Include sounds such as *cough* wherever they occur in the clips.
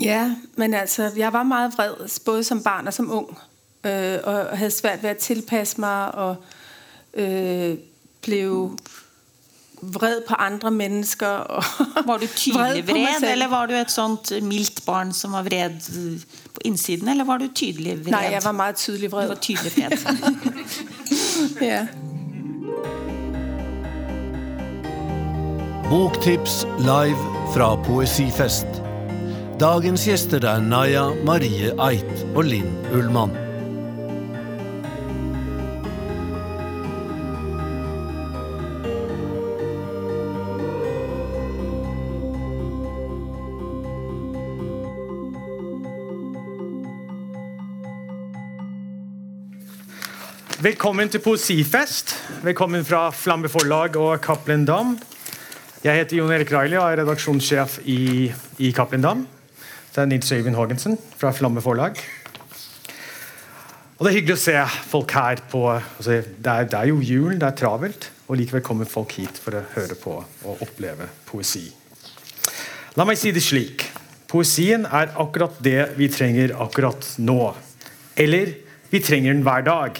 Ja, men altså, jeg var meget vred, både som barn og som ung. Øh, og havde svært ved at tilpasse mig, og øh, blev vred på andre mennesker. Og *laughs* var du tydelig vred, eller var du et sånt mildt barn, som var vred på indsiden, eller var du tydelig vred? Nej, jeg var meget tydelig vred. Du var tydelig vred. *laughs* ja. Boktips live fra Poesifest. Dagens gjester er Naja Marie Eit og Linn Ullmann. Velkommen til Poesifest. Velkommen fra Flamme Forlag og Cappelen Dam. Jeg heter Jon Erik Reilly og er redaksjonssjef i, i Cappelen Dam. Det er Nils Øyvind Haagensen fra Flamme Forlag. Og Det er hyggelig å se folk her på altså det, er, det, er, jo jul, det er travelt. Og likevel kommer folk hit for å høre på og oppleve poesi. La meg si det slik. Poesien er akkurat det vi trenger akkurat nå. Eller vi trenger den hver dag.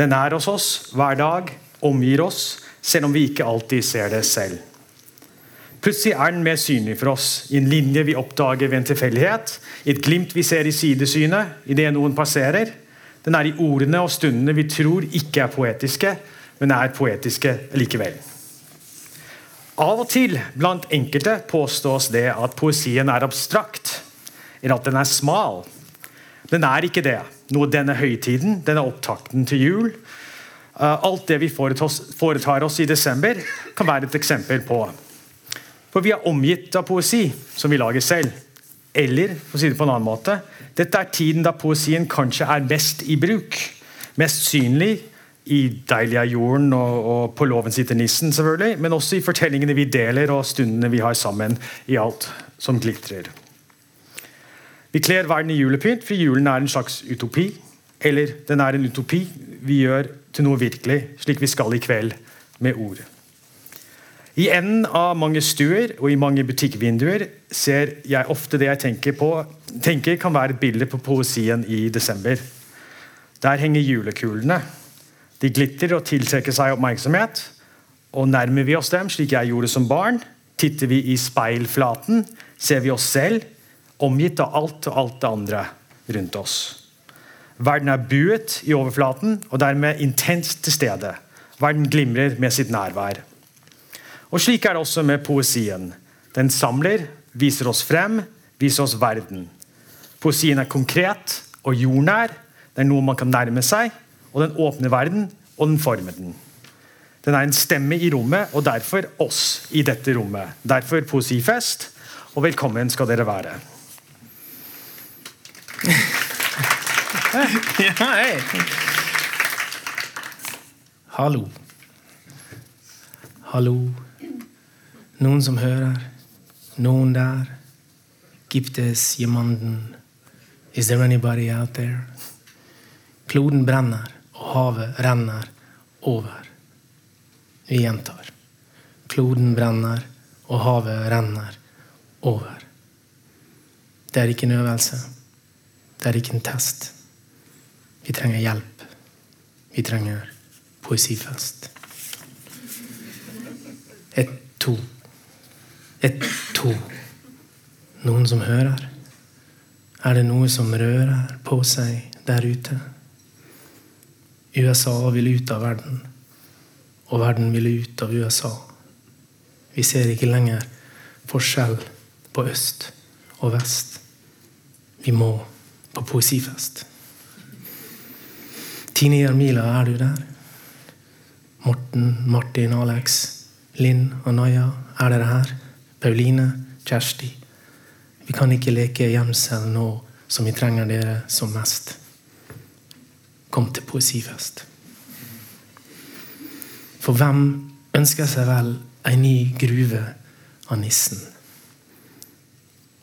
Den er hos oss hver dag, omgir oss, selv om vi ikke alltid ser det selv. Plutselig er den mer synlig for oss, i en linje vi oppdager ved en tilfeldighet, i et glimt vi ser i sidesynet idet noen passerer. Den er i ordene og stundene vi tror ikke er poetiske, men er poetiske likevel. Av og til blant enkelte påstås det at poesien er abstrakt, eller at den er smal. Den er ikke det noe denne høytiden, denne opptakten til jul. Eh, alt det vi foretar oss i desember, kan være et eksempel på. For vi er omgitt av poesi som vi lager selv. Eller for å si det på en annen måte, dette er tiden da poesien kanskje er mest i bruk. Mest synlig i 'Deilig er jorden' og, og 'På låven sitter nissen', selvfølgelig, men også i fortellingene vi deler og stundene vi har sammen i alt som glitrer. Vi kler verden i julepynt, for julen er en slags utopi. Eller den er en utopi vi gjør til noe virkelig, slik vi skal i kveld med ord. I enden av mange stuer og i mange butikkvinduer ser jeg ofte det jeg tenker på tenker kan være et bilde på poesien i desember. Der henger julekulene. De glitter og tiltrekker seg oppmerksomhet. Og Nærmer vi oss dem, slik jeg gjorde som barn, titter vi i speilflaten, ser vi oss selv omgitt av alt og alt det andre rundt oss. Verden er buet i overflaten og dermed intenst til stede. Verden glimrer med sitt nærvær. Og Slik er det også med poesien. Den samler, viser oss frem, viser oss verden. Poesien er konkret og jordnær. Det er noe man kan nærme seg, og den åpner verden, og den former den. Den er en stemme i rommet, og derfor oss i dette rommet. Derfor poesifest, og velkommen skal dere være. *laughs* ja, hei. Hallo. Hallo. Noen som hører. Noen der. Gibt es jemanden? Is there anybody out there? Kloden brenner, og havet renner over. Vi gjentar. Kloden brenner, og havet renner over. Det er ikke en øvelse. Det er ikke en test. Vi trenger hjelp. Vi trenger poesifest. Et, to. Et, to. Noen som hører? Er det noe som rører på seg der ute? USA vil ut av verden, og verden vil ut av USA. Vi ser ikke lenger forskjell på øst og vest. Vi må på poesifest. Tine Jermila, er du der? Morten, Martin, Alex, Linn og Naya, er dere her? Paulina, Kjersti. Vi kan ikke leke gjemsel nå som vi trenger dere som mest. Kom til poesifest. For hvem ønsker seg vel ei ny gruve av nissen?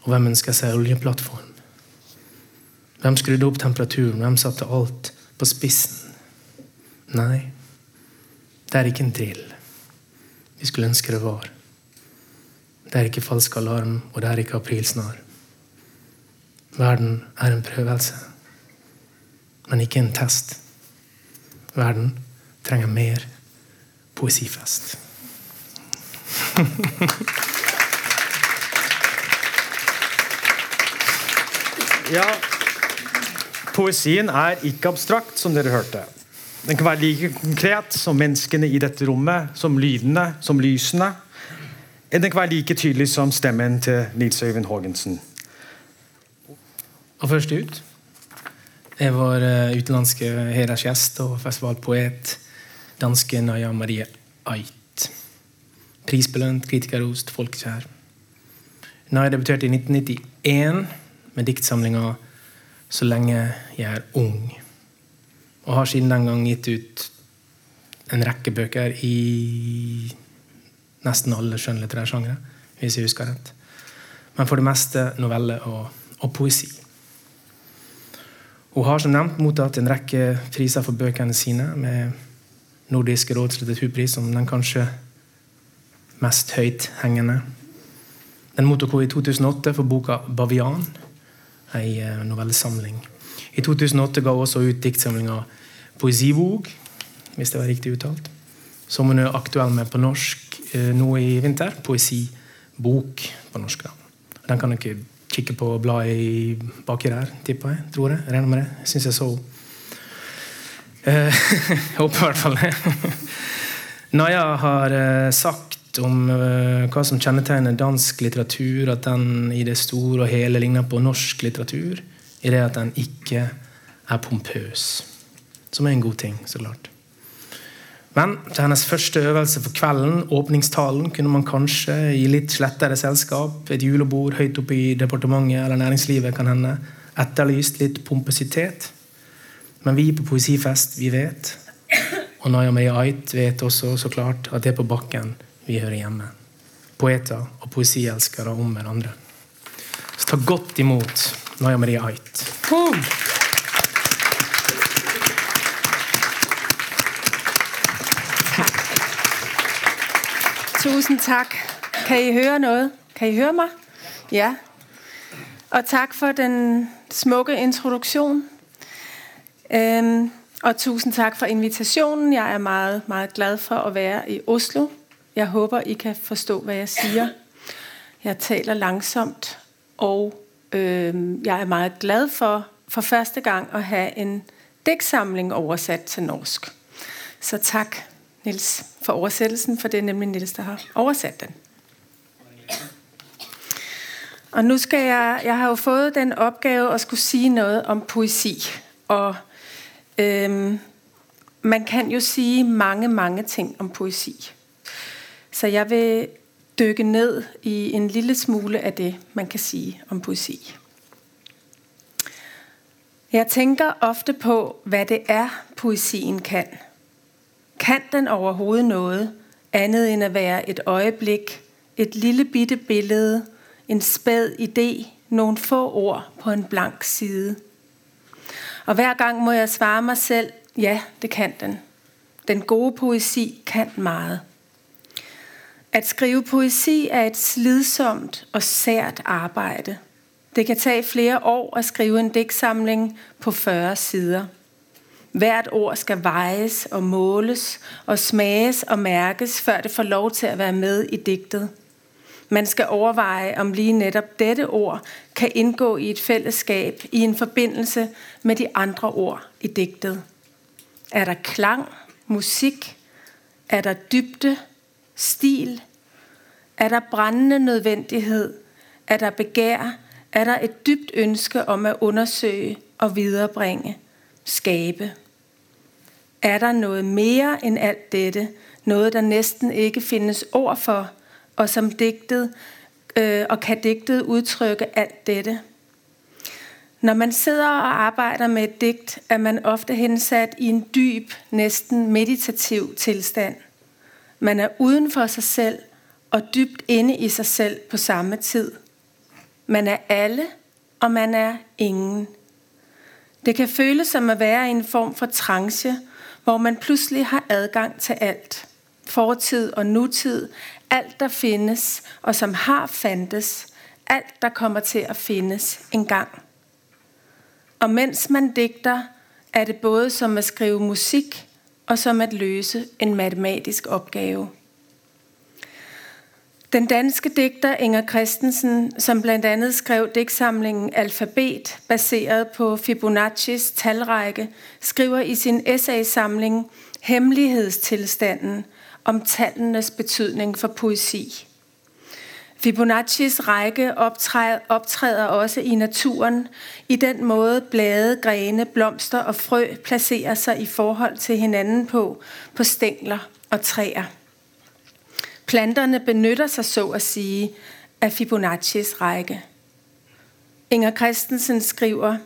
Og hvem ønsker seg oljeplattform? Hvem skrudde opp temperaturen? Hvem satte alt på spissen? Nei, det er ikke en drill. Vi skulle ønske det var. Det er ikke falsk alarm, og det er ikke aprilsnar. Verden er en prøvelse, men ikke en test. Verden trenger mer poesifest. *laughs* ja, poesien er ikke abstrakt, som dere hørte. Den kan være like konkret som menneskene i dette rommet, som lydene, som lysene. Den kan like tydelig som stemmen til Nils Øyvind Haagensen. Og først ut er vår eh, utenlandske hedersgjest og festivalpoet, danske Naja Marie Ait. Prisbelønt, kritikerrost, folkekjær. Naja debuterte i 1991 med diktsamlinga 'Så lenge jeg er ung'. Og har siden den gang gitt ut en rekke bøker i nesten alle skjønnlitterære sjangre, hvis jeg husker rett. Men for det meste novelle og, og poesi. Hun har som nevnt mottatt en rekke priser for bøkene sine, med Nordisk råds litteraturpris som den kanskje mest høythengende. Den mottok hun i 2008 for boka 'Bavian', ei eh, novellesamling. I 2008 ga hun også ut diktsamlinga 'Poesivåg', hvis det var riktig uttalt, som hun er aktuell med på norsk Eh, nå i vinter. Poesibok på norsk. da. Den kan dere kikke på bladet baki der, tipper jeg. Tror jeg. Regner med det. Syns jeg så eh *laughs* Håper i hvert fall det. *laughs* Naja har eh, sagt om eh, hva som kjennetegner dansk litteratur, at den i det store og hele ligner på norsk litteratur, i det at den ikke er pompøs. Som er en god ting, så klart. Men til hennes første øvelse for kvelden, åpningstalen, kunne man kanskje i litt slettere selskap, et julebord høyt oppe i departementet eller næringslivet, kan hende, etterlyst litt pompøsitet. Men vi på Poesifest, vi vet, og Naya Marie Ait vet også så klart at det er på bakken vi hører hjemme. Poeter og poesielskere om hverandre. Så ta godt imot Naya Marie Ait. Oh! Tusind tak. Kan I høre noget? Kan I høre mig? Ja. Og tak for den smukke introduktion. Øhm, og tusind tak for invitationen. Jeg er meget, meget glad for at være i Oslo. Jeg håber, I kan forstå, hvad jeg siger. Jeg taler langsomt, og øhm, jeg er meget glad for for første gang at have en digtsamling oversat til norsk. Så tak Nils for oversættelsen, for det er nemlig Nils, der har oversat den. Og nu skal jeg, jeg har jo fået den opgave at skulle sige noget om poesi. Og øhm, man kan jo sige mange, mange ting om poesi. Så jeg vil dykke ned i en lille smule af det, man kan sige om poesi. Jeg tænker ofte på, hvad det er, poesien kan – kan den overhovedet noget andet end at være et øjeblik, et lille bitte billede, en spæd idé, nogle få ord på en blank side? Og hver gang må jeg svare mig selv, ja, det kan den. Den gode poesi kan meget. At skrive poesi er et slidsomt og sært arbejde. Det kan tage flere år at skrive en digtsamling på 40 sider – Hvert ord skal vejes og måles og smages og mærkes, før det får lov til at være med i digtet. Man skal overveje, om lige netop dette ord kan indgå i et fællesskab, i en forbindelse med de andre ord i digtet. Er der klang, musik? Er der dybde, stil? Er der brændende nødvendighed? Er der begær? Er der et dybt ønske om at undersøge og viderebringe? Skabe. Er der noget mere end alt dette? Noget, der næsten ikke findes ord for, og som digtet, øh, og kan digtet udtrykke alt dette? Når man sidder og arbejder med et digt, er man ofte hensat i en dyb, næsten meditativ tilstand. Man er uden for sig selv og dybt inde i sig selv på samme tid. Man er alle, og man er ingen. Det kan føles som at være i en form for trance, hvor man pludselig har adgang til alt. Fortid og nutid, alt der findes og som har fandtes, alt der kommer til at findes engang. Og mens man digter, er det både som at skrive musik og som at løse en matematisk opgave. Den danske digter Inger Christensen, som blandt andet skrev digtsamlingen Alfabet, baseret på Fibonaccis talrække, skriver i sin essaysamling Hemmelighedstilstanden om tallenes betydning for poesi. Fibonaccis række optræder, optræder også i naturen, i den måde blade, grene, blomster og frø placerer sig i forhold til hinanden på, på stængler og træer. Planterne benytter sig så at sige af Fibonaccis række. Inger Christensen skriver,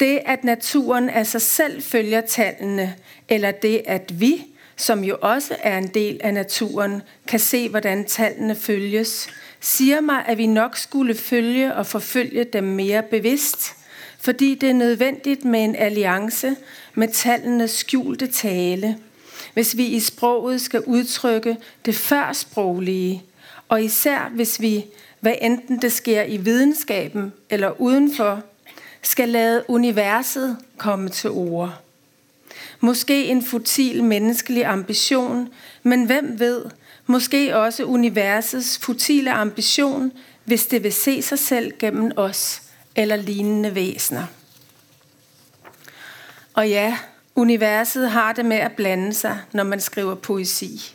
det at naturen af sig selv følger tallene, eller det at vi, som jo også er en del af naturen, kan se, hvordan tallene følges, siger mig, at vi nok skulle følge og forfølge dem mere bevidst, fordi det er nødvendigt med en alliance med tallenes skjulte tale – hvis vi i sproget skal udtrykke det førsproglige, og især hvis vi, hvad enten det sker i videnskaben eller udenfor, skal lade universet komme til ord. Måske en futil menneskelig ambition, men hvem ved, måske også universets futile ambition, hvis det vil se sig selv gennem os eller lignende væsener. Og ja, Universet har det med at blande sig, når man skriver poesi.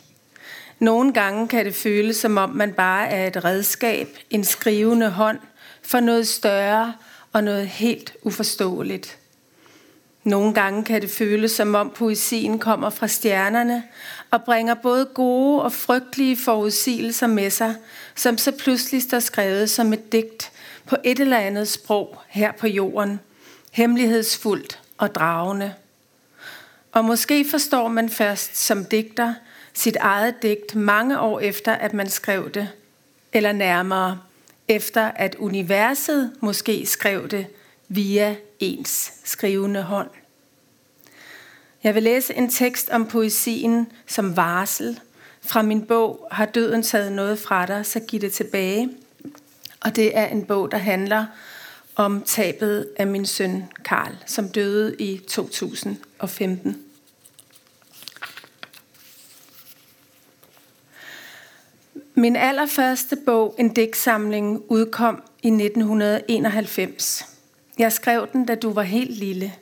Nogle gange kan det føles, som om man bare er et redskab, en skrivende hånd, for noget større og noget helt uforståeligt. Nogle gange kan det føles, som om poesien kommer fra stjernerne og bringer både gode og frygtelige forudsigelser med sig, som så pludselig står skrevet som et digt på et eller andet sprog her på jorden, hemmelighedsfuldt og dragende. Og måske forstår man først som digter sit eget digt mange år efter, at man skrev det, eller nærmere efter, at universet måske skrev det via ens skrivende hånd. Jeg vil læse en tekst om poesien som varsel. Fra min bog Har døden taget noget fra dig, så giv det tilbage. Og det er en bog, der handler om tabet af min søn Karl, som døde i 2015. Min allerførste bog, en digtsamling, udkom i 1991. Jeg skrev den, da du var helt lille.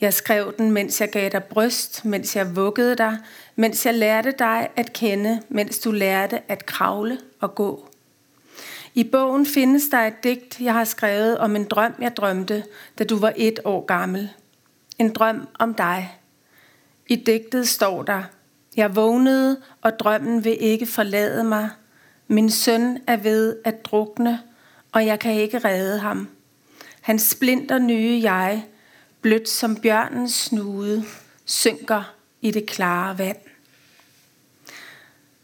Jeg skrev den, mens jeg gav dig bryst, mens jeg vuggede dig, mens jeg lærte dig at kende, mens du lærte at kravle og gå. I bogen findes der et digt, jeg har skrevet om en drøm, jeg drømte, da du var et år gammel. En drøm om dig. I digtet står der, jeg vågnede, og drømmen vil ikke forlade mig. Min søn er ved at drukne, og jeg kan ikke redde ham. Han splinter nye jeg, blødt som bjørnens snude, synker i det klare vand.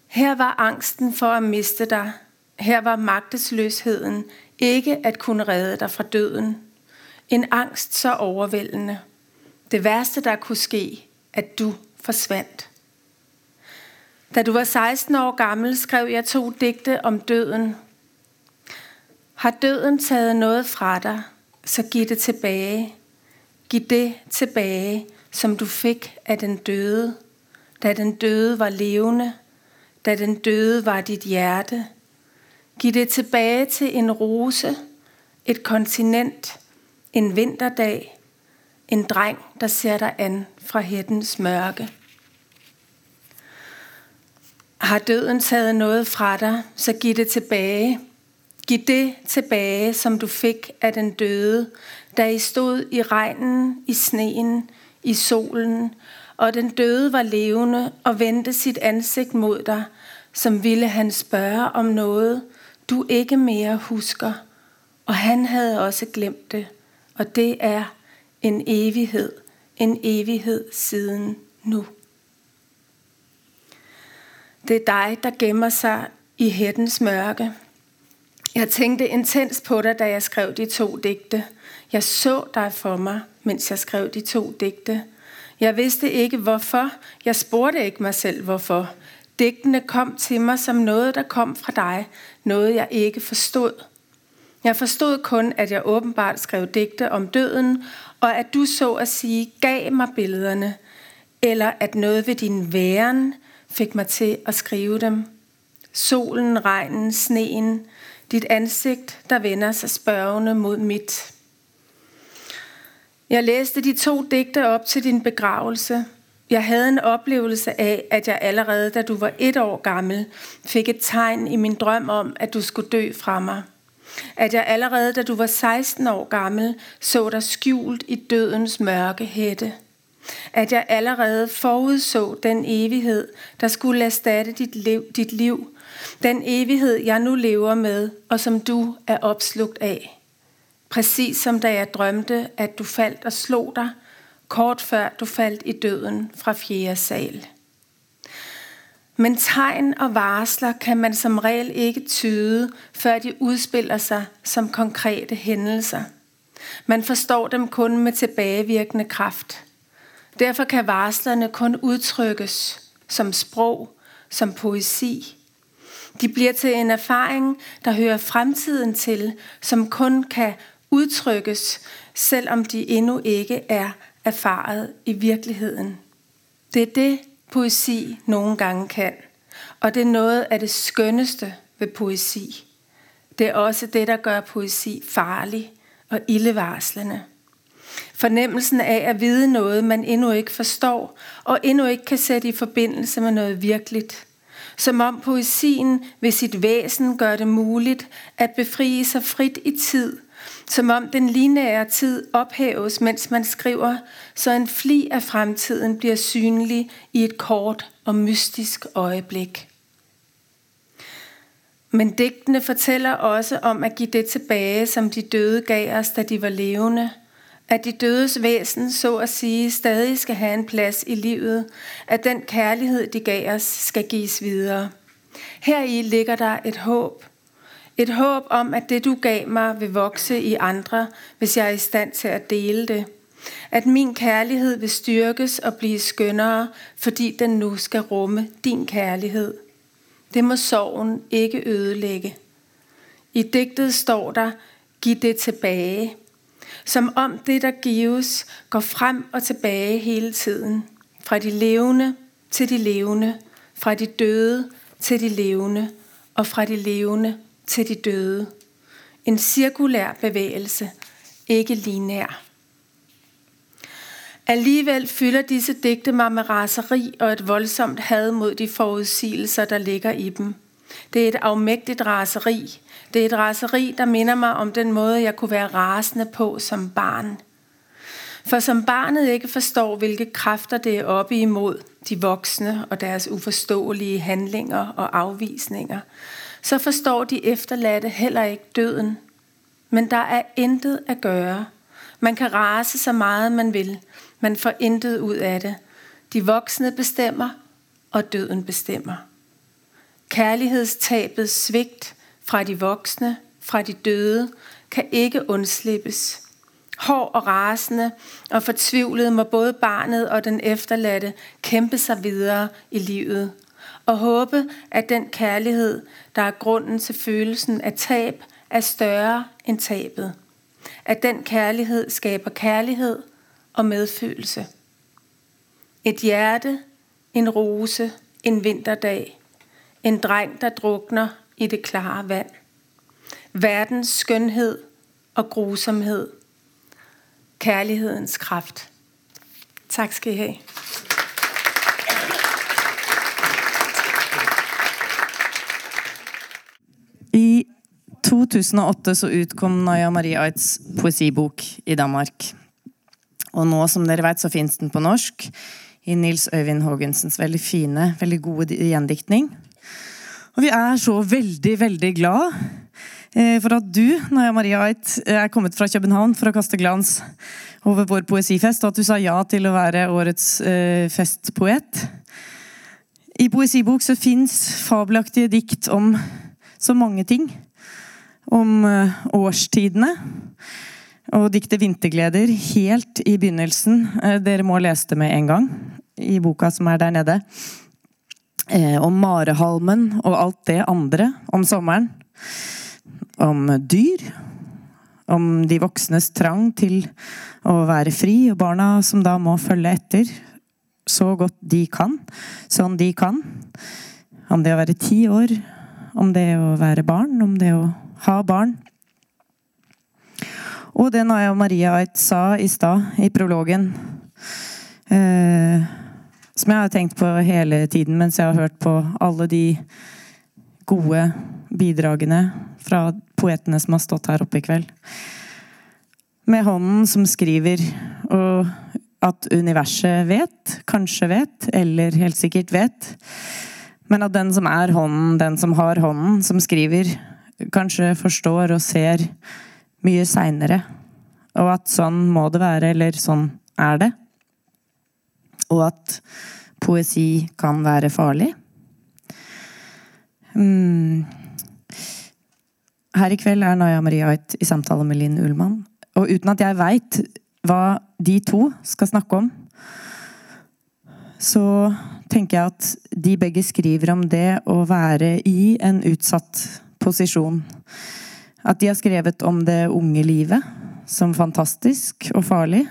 Her var angsten for at miste dig. Her var magtesløsheden ikke at kunne redde dig fra døden. En angst så overvældende. Det værste, der kunne ske, at du forsvandt. Da du var 16 år gammel, skrev jeg to digte om døden. Har døden taget noget fra dig, så giv det tilbage. Giv det tilbage, som du fik af den døde, da den døde var levende, da den døde var dit hjerte. Giv det tilbage til en rose, et kontinent, en vinterdag, en dreng, der ser dig an fra hættens mørke. Har døden taget noget fra dig, så giv det tilbage. Giv det tilbage, som du fik af den døde, da I stod i regnen, i sneen, i solen, og den døde var levende og vendte sit ansigt mod dig, som ville han spørge om noget, du ikke mere husker. Og han havde også glemt det, og det er en evighed, en evighed siden nu. Det er dig, der gemmer sig i hættens mørke. Jeg tænkte intens på dig, da jeg skrev de to digte. Jeg så dig for mig, mens jeg skrev de to digte. Jeg vidste ikke hvorfor. Jeg spurgte ikke mig selv hvorfor. Digtene kom til mig som noget, der kom fra dig. Noget, jeg ikke forstod. Jeg forstod kun, at jeg åbenbart skrev digte om døden, og at du så at sige gav mig billederne, eller at noget ved din væren fik mig til at skrive dem. Solen, regnen, sneen, dit ansigt, der vender sig spørgende mod mit. Jeg læste de to digte op til din begravelse. Jeg havde en oplevelse af, at jeg allerede, da du var et år gammel, fik et tegn i min drøm om, at du skulle dø fra mig. At jeg allerede, da du var 16 år gammel, så dig skjult i dødens mørke hætte. At jeg allerede forudså den evighed, der skulle erstatte dit liv, dit liv. Den evighed, jeg nu lever med, og som du er opslugt af. Præcis som da jeg drømte, at du faldt og slog dig, kort før du faldt i døden fra fjerde sal. Men tegn og varsler kan man som regel ikke tyde, før de udspiller sig som konkrete hændelser. Man forstår dem kun med tilbagevirkende kraft. Derfor kan varslerne kun udtrykkes som sprog, som poesi. De bliver til en erfaring, der hører fremtiden til, som kun kan udtrykkes, selvom de endnu ikke er erfaret i virkeligheden. Det er det, poesi nogle gange kan. Og det er noget af det skønneste ved poesi. Det er også det, der gør poesi farlig og ildevarslende. Fornemmelsen af at vide noget, man endnu ikke forstår, og endnu ikke kan sætte i forbindelse med noget virkeligt. Som om poesien ved sit væsen gør det muligt at befrie sig frit i tid. Som om den lineære tid ophæves, mens man skriver, så en fli af fremtiden bliver synlig i et kort og mystisk øjeblik. Men digtene fortæller også om at give det tilbage, som de døde gav os, da de var levende. At de dødes væsen, så at sige, stadig skal have en plads i livet. At den kærlighed, de gav os, skal gives videre. Her i ligger der et håb. Et håb om, at det du gav mig vil vokse i andre, hvis jeg er i stand til at dele det. At min kærlighed vil styrkes og blive skønnere, fordi den nu skal rumme din kærlighed. Det må sorgen ikke ødelægge. I digtet står der, giv det tilbage. Som om det, der gives, går frem og tilbage hele tiden. Fra de levende til de levende. Fra de døde til de levende. Og fra de levende til de døde. En cirkulær bevægelse, ikke linær. Alligevel fylder disse digte mig med raseri og et voldsomt had mod de forudsigelser, der ligger i dem. Det er et afmægtigt raseri. Det er et raseri, der minder mig om den måde, jeg kunne være rasende på som barn. For som barnet ikke forstår, hvilke kræfter det er oppe imod de voksne og deres uforståelige handlinger og afvisninger, så forstår de efterladte heller ikke døden. Men der er intet at gøre. Man kan rase så meget man vil, man får intet ud af det. De voksne bestemmer, og døden bestemmer. Kærlighedstabet svigt fra de voksne, fra de døde, kan ikke undslippes. Hård og rasende og fortvivlet må både barnet og den efterladte kæmpe sig videre i livet og håbe, at den kærlighed, der er grunden til følelsen af tab, er større end tabet. At den kærlighed skaber kærlighed, og medfølelse. Et hjerte, en rose, en vinterdag, en dreng, der drukner i det klare vand. Verdens skønhed og grusomhed. Kærlighedens kraft. Tak skal I have. I 2008 så utkom Naya Marie Aits poesibok i Danmark. Og nå, som dere vet, så finnes den på norsk i Nils Øyvind Haagensens veldig fine, veldig gode gjendiktning. Og vi er så veldig, veldig glad eh, for at du, Naja Maria Ait, eh, er kommet fra København for å kaste glans over vår poesifest, og at du sa ja til å være årets eh, festpoet. I poesibok så fins fabelaktige dikt om så mange ting. Om eh, årstidene og diktet 'Vintergleder' helt i begynnelsen. Eh, dere må lese det med en gang i boka som er der nede. Eh, om marehalmen og alt det andre om sommeren. Om dyr Om de voksnes trang til å være fri, og barna som da må følge etter så godt de kan, sånn de kan. Om det å være ti år, om det å være barn, om det å ha barn. Og det Naya Maria Ait sa i stad, i prologen, eh, som jeg har tenkt på hele tiden mens jeg har hørt på alle de gode bidragene fra poetene som har stått her oppe i kveld. Med hånden som skriver, og at universet vet, kanskje vet, eller helt sikkert vet. Men at den som er hånden, den som har hånden, som skriver, kanskje forstår og ser mye seinere. Og at sånn må det være, eller sånn er det. Og at poesi kan være farlig. Mm. Her i kveld er Naya Maria Ait i samtale med Linn Ullmann. Og uten at jeg veit hva de to skal snakke om, så tenker jeg at de begge skriver om det å være i en utsatt posisjon. At de har skrevet om det unge livet som fantastisk og farlig.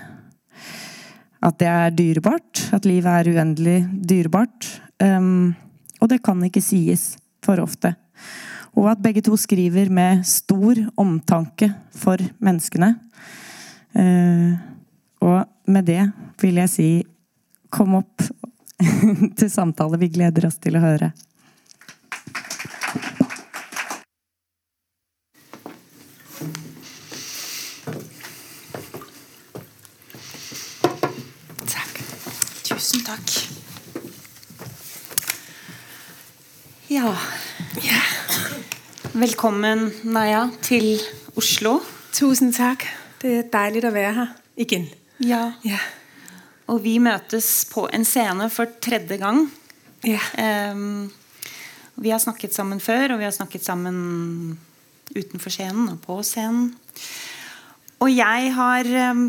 At det er dyrebart. At livet er uendelig dyrebart. Um, og det kan ikke sies for ofte. Og at begge to skriver med stor omtanke for menneskene. Uh, og med det vil jeg si kom opp *laughs* til samtale. Vi gleder oss til å høre. Ja. ja. Velkommen, Naya, til Oslo. Tusen takk. Det er deilig å være her igjen. Ja. Ja. Og vi møtes på en scene for tredje gang. Ja. Um, vi har snakket sammen før, og vi har snakket sammen utenfor scenen og på scenen. Og jeg har um,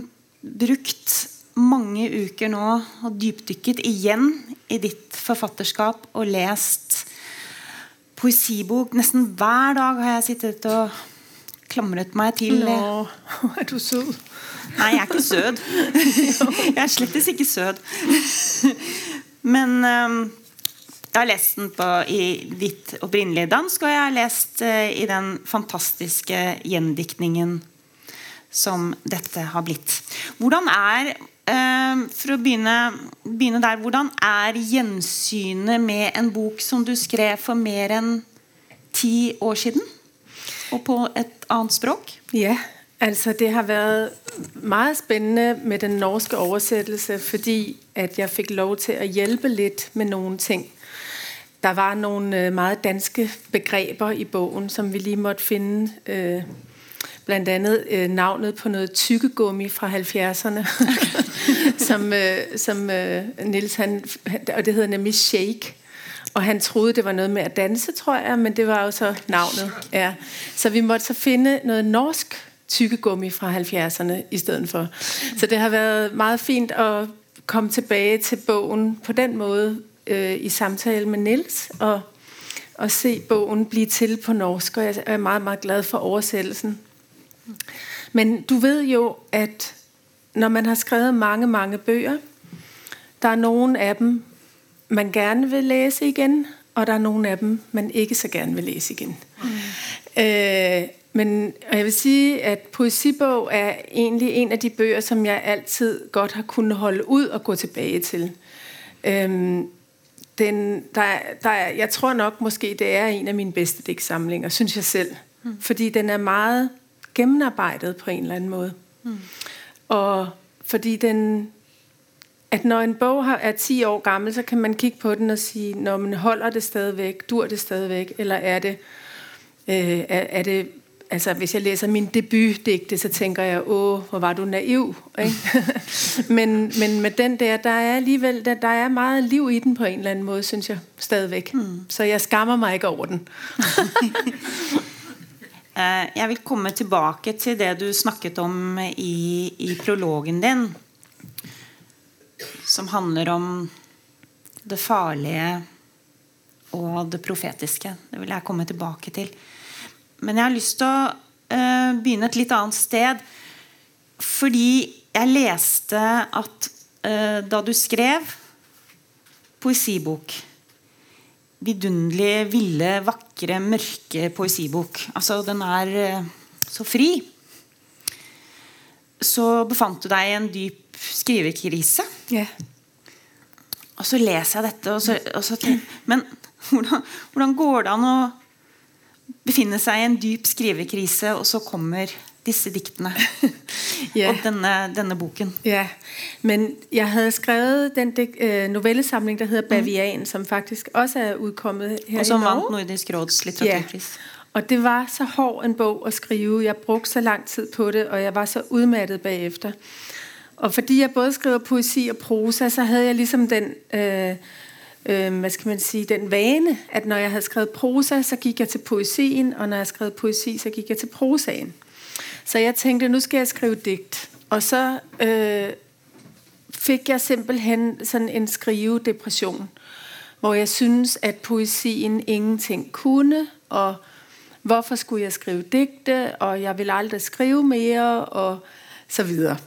brukt mange uker nå og dypdykket igjen i ditt forfatterskap og lest poesibok. Nesten hver dag har jeg sittet og klamret meg til Nå *laughs* er du søt. Nei, jeg er ikke søt. *laughs* Jeg er slettes ikke søt. Men um, jeg har lest den på, i ditt opprinnelige dansk, og jeg har lest uh, i den fantastiske gjendiktningen som dette har blitt. Hvordan er for å begynne, begynne, der, hvordan er gjensynet med en bok som du skrev for mer enn ti år siden? Og på et annet språk? Ja, Altså, det har været meget spændende med den norske oversættelse, fordi at jeg fik lov til at hjælpe lidt med nogle ting. Der var nogle øh, meget danske begreber i bogen, som vi lige måtte finde. Øh, blandt andet øh, navnet på noget tykkegummi fra 70'erne, *laughs* *laughs* som, øh, som øh, Nils han, og det hedder nemlig Shake. Og han troede, det var noget med at danse, tror jeg, men det var jo så navnet. Ja. Så vi måtte så finde noget norsk tykkegummi fra 70'erne i stedet for. Så det har været meget fint at komme tilbage til bogen på den måde øh, i samtale med Nils og, og se bogen blive til på norsk, og jeg er meget, meget glad for oversættelsen. Men du ved jo, at når man har skrevet mange, mange bøger, der er nogle af dem, man gerne vil læse igen, og der er nogle af dem, man ikke så gerne vil læse igen. Mm. Øh, men jeg vil sige, at poesibog er egentlig en af de bøger, som jeg altid godt har kunnet holde ud og gå tilbage til. Øhm, den, der, der, jeg tror nok måske, det er en af mine bedste digtsamlinger, synes jeg selv. Mm. Fordi den er meget gennemarbejdet på en eller anden måde. Mm. Og fordi den, at når en bog er 10 år gammel, så kan man kigge på den og sige, når man holder det stadigvæk, dur det stadigvæk, eller er det, øh, er, er det altså hvis jeg læser min debutdigte, så tænker jeg, åh, hvor var du naiv. Ikke? *laughs* men, men med den der, der er alligevel, der, der er meget liv i den på en eller anden måde, synes jeg, stadigvæk. Mm. Så jeg skammer mig ikke over den. *laughs* Eh, jeg vil komme tilbake til det du snakket om i, i prologen din, som handler om det farlige og det profetiske. Det vil jeg komme tilbake til. Men jeg har lyst til å uh, begynne et litt annet sted. Fordi jeg leste at uh, da du skrev poesibok Vidunderlig, ville, vakre, mørke poesibok. Altså, den er uh, så fri. Så befant du deg i en dyp skrivekrise. Ja. Og så leser jeg dette, og så, og så Men hvordan, hvordan går det an å befinne seg i en dyp skrivekrise, og så kommer disse diktene *laughs* Ja. og denne, denne boken? Ja, men jeg havde skrevet den digt, øh, novellesamling, der hedder Bavian, som faktisk også er udkommet her Og som i Norge. Nordisk råds litteraturpris. Og det var så hård en bog at skrive. Jeg brugte så lang tid på det, og jeg var så udmattet bagefter. Og fordi jeg både skriver poesi og prosa, så havde jeg ligesom den, øh, øh, hvad skal man sige, den vane, at når jeg havde skrevet prosa, så gik jeg til poesien, og når jeg skrev poesi, så gik jeg til prosaen. Så jeg tænkte, nu skal jeg skrive digt. Og så øh, fik jeg simpelthen sådan en skrivedepression, hvor jeg synes, at poesien ingenting kunne, og hvorfor skulle jeg skrive digte, og jeg vil aldrig skrive mere, og så videre.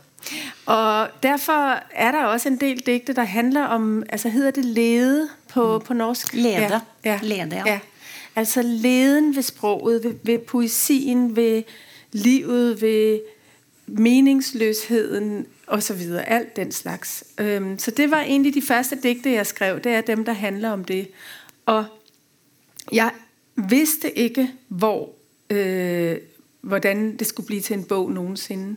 Og derfor er der også en del digte, der handler om, altså hedder det lede på, på norsk? Lede. Ja, ja. Lede, ja. ja. Altså leden ved sproget, ved, ved poesien, ved livet, ved meningsløsheden og så videre. Alt den slags. Øhm, så det var egentlig de første digte, jeg skrev. Det er dem, der handler om det. Og jeg vidste ikke, hvor, øh, hvordan det skulle blive til en bog nogensinde.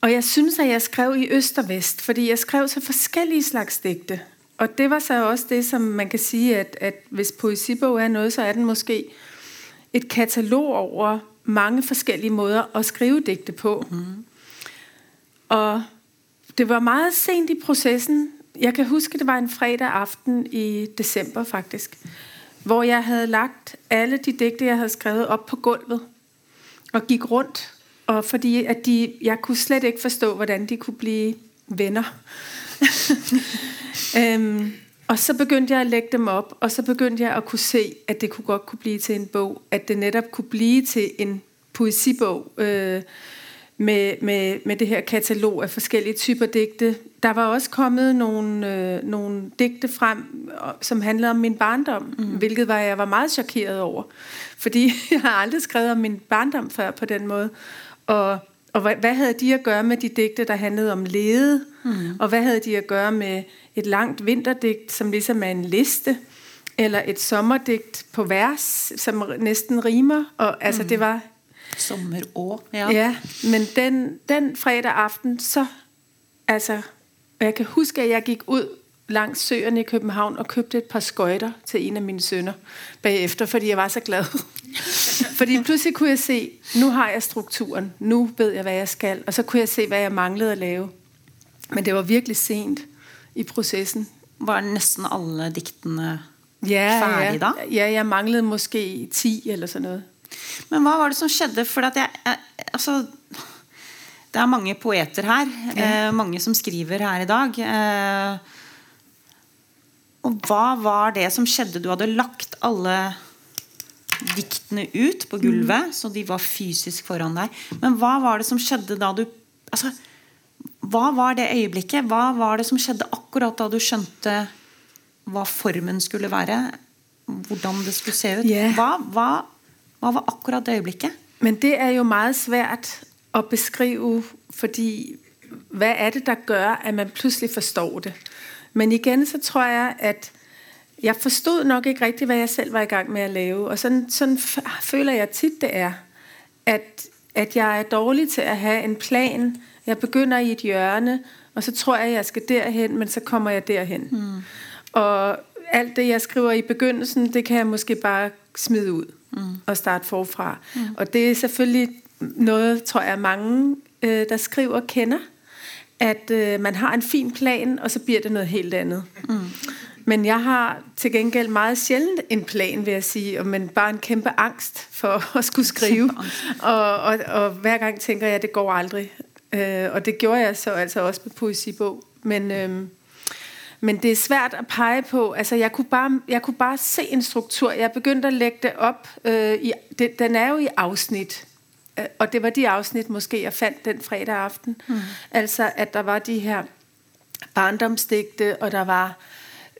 Og jeg synes, at jeg skrev i øst og vest, fordi jeg skrev så forskellige slags digte. Og det var så også det, som man kan sige, at, at hvis poesibog er noget, så er den måske et katalog over mange forskellige måder at skrive digte på. Mm. Og det var meget sent i processen. Jeg kan huske, det var en fredag aften i december faktisk, hvor jeg havde lagt alle de digte, jeg havde skrevet op på gulvet og gik rundt. Og fordi at de, jeg kunne slet ikke forstå, hvordan de kunne blive venner. *laughs* øhm, og så begyndte jeg at lægge dem op, og så begyndte jeg at kunne se, at det kunne godt kunne blive til en bog. At det netop kunne blive til en poesibog øh, med, med, med det her katalog af forskellige typer digte. Der var også kommet nogle, øh, nogle digte frem, som handlede om min barndom, mm. hvilket var, jeg var meget chokeret over. Fordi *laughs* jeg har aldrig skrevet om min barndom før på den måde. Og, og hvad, hvad havde de at gøre med de digte, der handlede om lede? Mm. Og hvad havde de at gøre med et langt vinterdigt, som ligesom er en liste? Eller et sommerdigt på vers, som næsten rimer? Og altså, mm. det var Sommerår. Ja, ja men den, den fredag aften, så, altså, jeg kan huske, at jeg gik ud langs søerne i København og købte et par skøjter til en af mine sønner bagefter, fordi jeg var så glad. *laughs* fordi pludselig kunne jeg se, nu har jeg strukturen, nu ved jeg, hvad jeg skal, og så kunne jeg se, hvad jeg manglede at lave. Men det var virkelig sent i processen. Var næsten alle digtene ja, færdige ja. da? Ja, jeg manglede måske 10 eller sådan noget. Men hva var det som skjedde? For at jeg, jeg, altså, det er mange poeter her. Ja. Eh, mange som skriver her i dag. Eh, og hva var det som skjedde? Du hadde lagt alle diktene ut på gulvet, så de var fysisk foran deg. Men hva var det som skjedde da du altså, Hva var det øyeblikket? Hva var det som skjedde akkurat da du skjønte hva formen skulle være? Hvordan det skulle se ut? Ja. Hva, hva, hva var akkurat det øyeblikket? Men det er jo meget svært at beskrive, fordi hvad er det, der gør, at man pludselig forstår det? Men igen, så tror jeg, at jeg forstod nok ikke rigtigt, hvad jeg selv var i gang med at lave. Og sådan, sådan føler jeg tit, det er, at, at jeg er dårlig til at have en plan. Jeg begynder i et hjørne, og så tror jeg, at jeg skal derhen, men så kommer jeg derhen. Mm. Og alt det, jeg skriver i begyndelsen, det kan jeg måske bare smide ud mm. og starte forfra. Mm. Og det er selvfølgelig noget, tror jeg, mange, øh, der skriver, kender. At øh, man har en fin plan, og så bliver det noget helt andet. Mm. Men jeg har til gengæld meget sjældent en plan, vil jeg sige, men bare en kæmpe angst for *laughs* at skulle skrive. og, og, og hver gang tænker jeg, at det går aldrig. Øh, og det gjorde jeg så altså også med poesibog. Men, øh, men det er svært at pege på. Altså, jeg kunne bare, jeg kunne bare se en struktur. Jeg begyndte at lægge det op. Øh, i, det, den er jo i afsnit. øh, og det var de afsnit måske, jeg fandt den fredag aften. Mm. Altså, at der var de her barndomsdigte, og der var,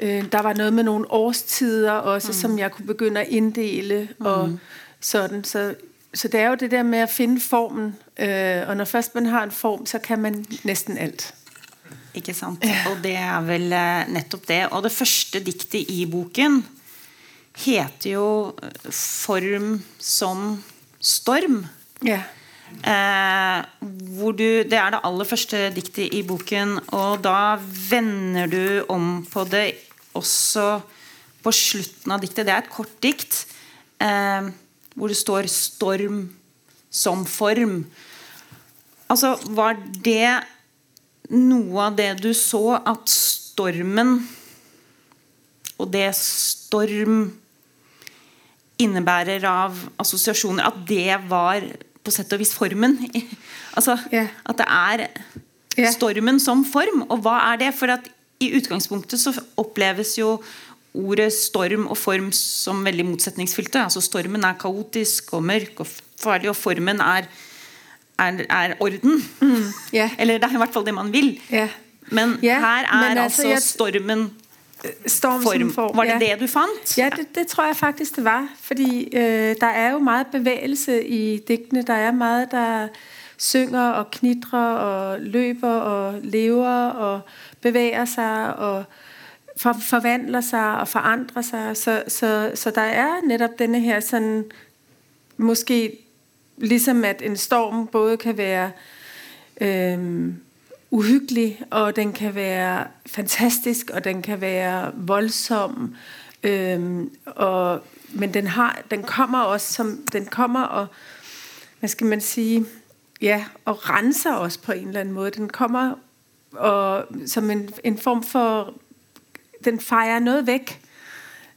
øh, der var noget med nogle årstider også, mm. som jeg kunne begynde at inddele, mm. og sådan. Så, så det er jo det der med at finde formen, øh, og når først man har en form, så kan man næsten alt. Ikke sant? Og det er vel eh, nettopp det. Og det første diktet i boken heter jo eh, Form som storm. Ja. Eh, hvor du, det er det aller første diktet i boken, og da vender du om på det også på slutten av diktet. Det er et kort dikt eh, hvor det står 'storm som form'. Altså, var det noe av det du så, at stormen og det storm innebærer av assosiasjoner, at det var på sett og vis formen? *laughs* altså, Ja. At det er stormen som form. Og hva er det? For at i utgangspunktet så oppleves jo ordet storm og form som veldig motsetningsfylte. Altså Stormen er kaotisk og mørk og farlig, og formen er, er, er orden. Ja. Eller det er i hvert fall det man vil. Ja. Men Ja, her er men altså, altså, jeg- stormen Storm form. form. Var det ja. det du fant? Ja, det, det tror jeg faktisk, det var. Fordi øh, der er jo meget bevægelse i digtene. Der er meget, der synger og knitrer og løber og lever og bevæger sig og for, forvandler sig og forandrer sig. Så, så, så der er netop denne her sådan, måske ligesom at en storm både kan være øh, uhyggelig, og den kan være fantastisk, og den kan være voldsom. Øh, og, men den, har, den kommer også som, den kommer og, hvad skal man sige, ja, og renser os på en eller anden måde. Den kommer og, som en, en form for, den fejrer noget væk.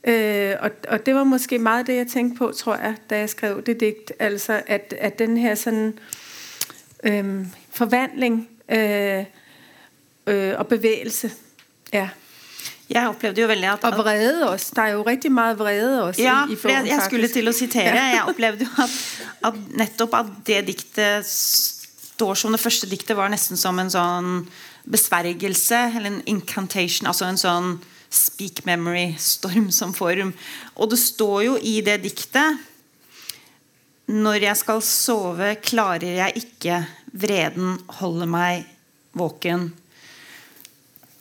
Øh, og, og det var måske meget det, jeg tænkte på, tror jeg, da jeg skrev det digt. Altså, at, at den her sådan øhm, forvandling øh, øh, og bevægelse. Ja. Jeg opplevde jo veldig at, Og at vrede også. Der er jo rigtig meget vrede også Ja, i, i for bogen, jeg, jeg skulle faktisk. til å sitere. Jeg opplevde jo at, at nettopp at det diktet står som det første diktet var nesten som en sånn besvergelse, eller en incantation, altså en sånn speak memory, storm som form. Og det står jo i det diktet Når jeg skal sove, klarer jeg ikke, vreden holder meg våken.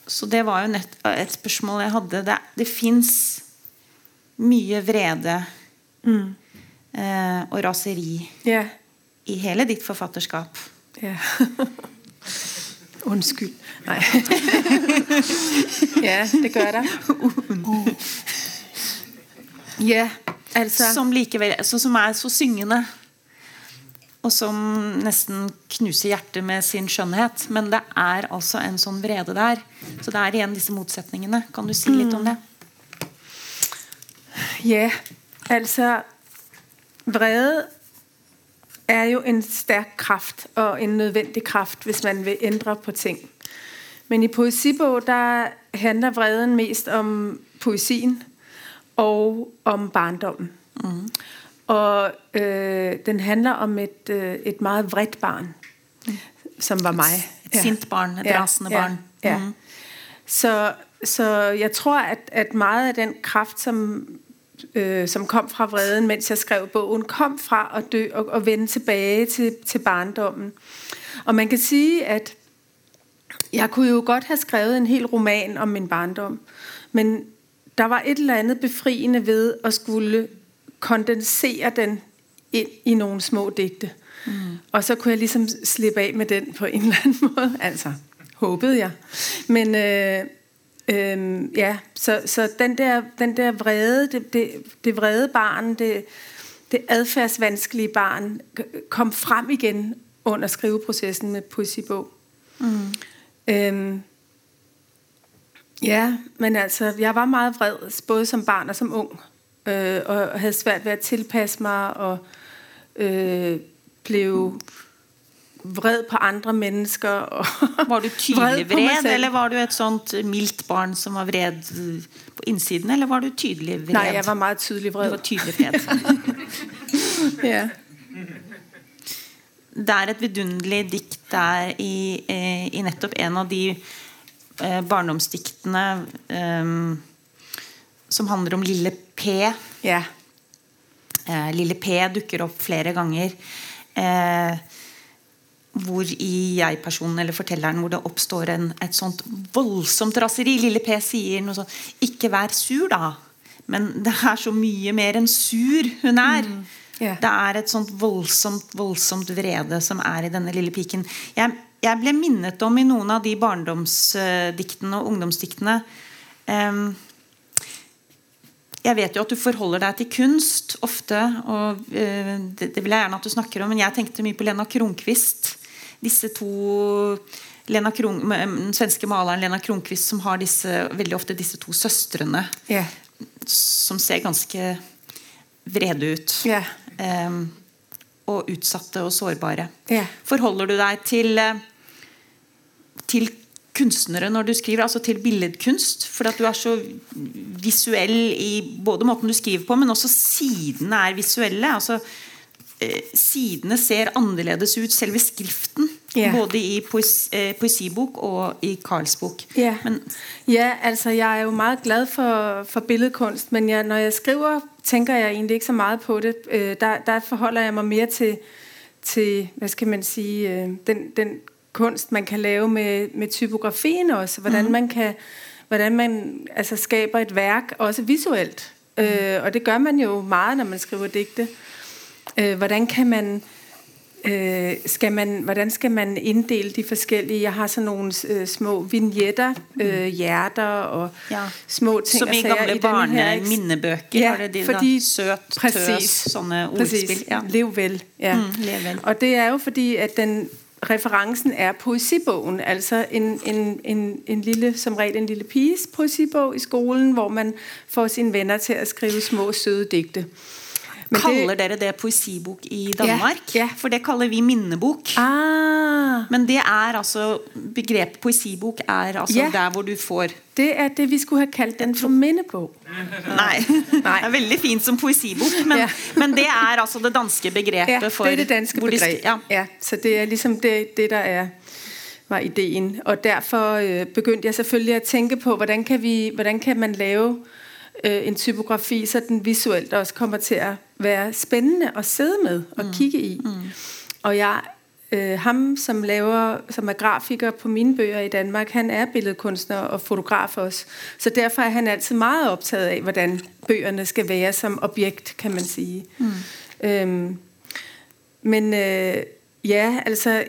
Så det var jo nett, et spørsmål jeg hadde. Det, det fins mye vrede eh, og raseri Ja, i hele ditt forfatterskap. ja. *laughs* Undskyld. Nej. *laughs* ja, det gør der. *laughs* Ja, altså... Som, likevel, så, som er så syngende. Og som nesten knuser hjertet med sin skjønnhet. Men det er altså en sånn vrede der. Så det er igjen disse motsetningene. Kan du si litt om det? Ja, altså vrede er jo en stærk kraft og en nødvendig kraft, hvis man vil ændre på ting. Men i poesibog, der handler vreden mest om poesien og om barndommen. Mm. Og øh, den handler om et, øh, et meget vredt barn, som var mig. Et sint barn, et rasende barn. Ja, ja. Mhm. Så, så jeg tror, at, at meget af den kraft, som, øh, som kom fra vreden, mens jeg skrev bogen, kom fra at dø og, og vende tilbage til, til barndommen. Og man kan sige, at jeg kunne jo godt have skrevet en hel roman om min barndom, men der var et eller andet befriende ved at skulle kondensere den ind i nogle små digte. Mm. Og så kunne jeg ligesom slippe af med den på en eller anden måde. Altså, håbede jeg. Men øh, øh, ja, så, så den, der, den der vrede, det, det, det vrede barn, det, det adfærdsvanskelige barn, kom frem igen under skriveprocessen med poesibog. Mm. Øhm, ja, men altså, jeg var meget vred, både som barn og som ung, øh, og havde svært ved at tilpasse mig, og øh, blev vred på andre mennesker. Og *laughs* Var du *laughs* tydelig vred, eller var du et sånt mildt barn som var vred eh, på innsiden? Eller var du tydelig vred? Nej, jeg var meget tydelig Du vred. var tydelig vred. *laughs* Ja. det er et vidunderlig dikt der i, eh, i nettopp en av de eh, barndomsdiktene eh, som handler om lille P. Ja. Eh, lille P dukker opp flere ganger. Eh, hvor i jeg-personen eller fortelleren hvor det oppstår en, et sånt voldsomt raseri. Lille P sier noe sånn 'Ikke vær sur, da'. Men det er så mye mer enn sur hun er. Mm. Ja. Det er et sånt voldsomt, voldsomt vrede som er i denne lille piken. Jeg, jeg ble minnet om i noen av de barndomsdiktene og ungdomsdiktene em, jeg vet jo at du forholder deg til kunst ofte, og eh, det, det vil jeg gjerne at du snakker om, men jeg tenkte mye på Lena Kronqvist. Disse to Lena Kron, den svenske maleren Lena Kronqvist som har disse, veldig ofte disse to søstrene Ja. som ser ganske vrede ut. Ja. Em, og utsatte og sårbare. Ja. Forholder du deg til, eh, til kunstnere når du skriver, altså til billedkunst? Fordi at du er så visuell i både måten du skriver på, men også sidene er visuelle. altså Sidene ser annerledes ut, selve skriften. Ja. Både i poes, eh, poesibok og i Karls bok. Ja. Men Ja, altså jeg er jo meget glad for, for billedkunst, men jeg, når jeg skriver, tænker jeg egentlig ikke så meget på det. Øh, der, der forholder jeg mig mere til, til hvad skal man sige, øh, den, den kunst, man kan lave med, med typografien også. Hvordan mm. man kan, hvordan man altså, skaber et værk, også visuelt. Mm. Øh, og det gør man jo meget, når man skriver digte. Øh, hvordan kan man Øh, skal man, hvordan skal man inddele de forskellige? Jeg har sådan nogle øh, små vignetter, øh, hjerter og Ja. små ting Som i gamle i den her, ikke? barneminnebøker. Ja, det de, fordi- da? Søt, Præcis. tøs, Præcis. ordspil. Ja. Lev vel. Ja. Mm, lev vel. Og det er jo fordi, at den referencen er poesibogen, altså en, en, en, en lille, som regel en lille piges poesibog i skolen, hvor man får sine venner til at skrive små, søde digte. Men Kaller dere det poesibok i Danmark? Ja, ja. For det kaller vi minnebok. Ah, Men det er altså begrepet poesibok er altså Ja. der hvor du får det er det, vi skulle have kaldt den for mindebog. *laughs* Nei. Det er veldig fint som poesibok, men, Ja. men det er altså det danske begrepet Ja, for det er det danske de begreb. Ja. Ja, så det er ligesom det, det der er var ideen. Og derfor øh, begyndte jeg selvfølgelig at tænke på, hvordan kan, vi, hvordan kan man lave øh, en typografi, så den visuelt også kommer til at være spændende at sidde med og mm. kigge i. Mm. Og jeg, øh, ham, som laver, som er grafiker på mine bøger i Danmark, han er billedkunstner og fotograf også. Så derfor er han altid meget optaget af, hvordan bøgerne skal være som objekt, kan man sige. Mm. Øhm, men øh, ja, altså,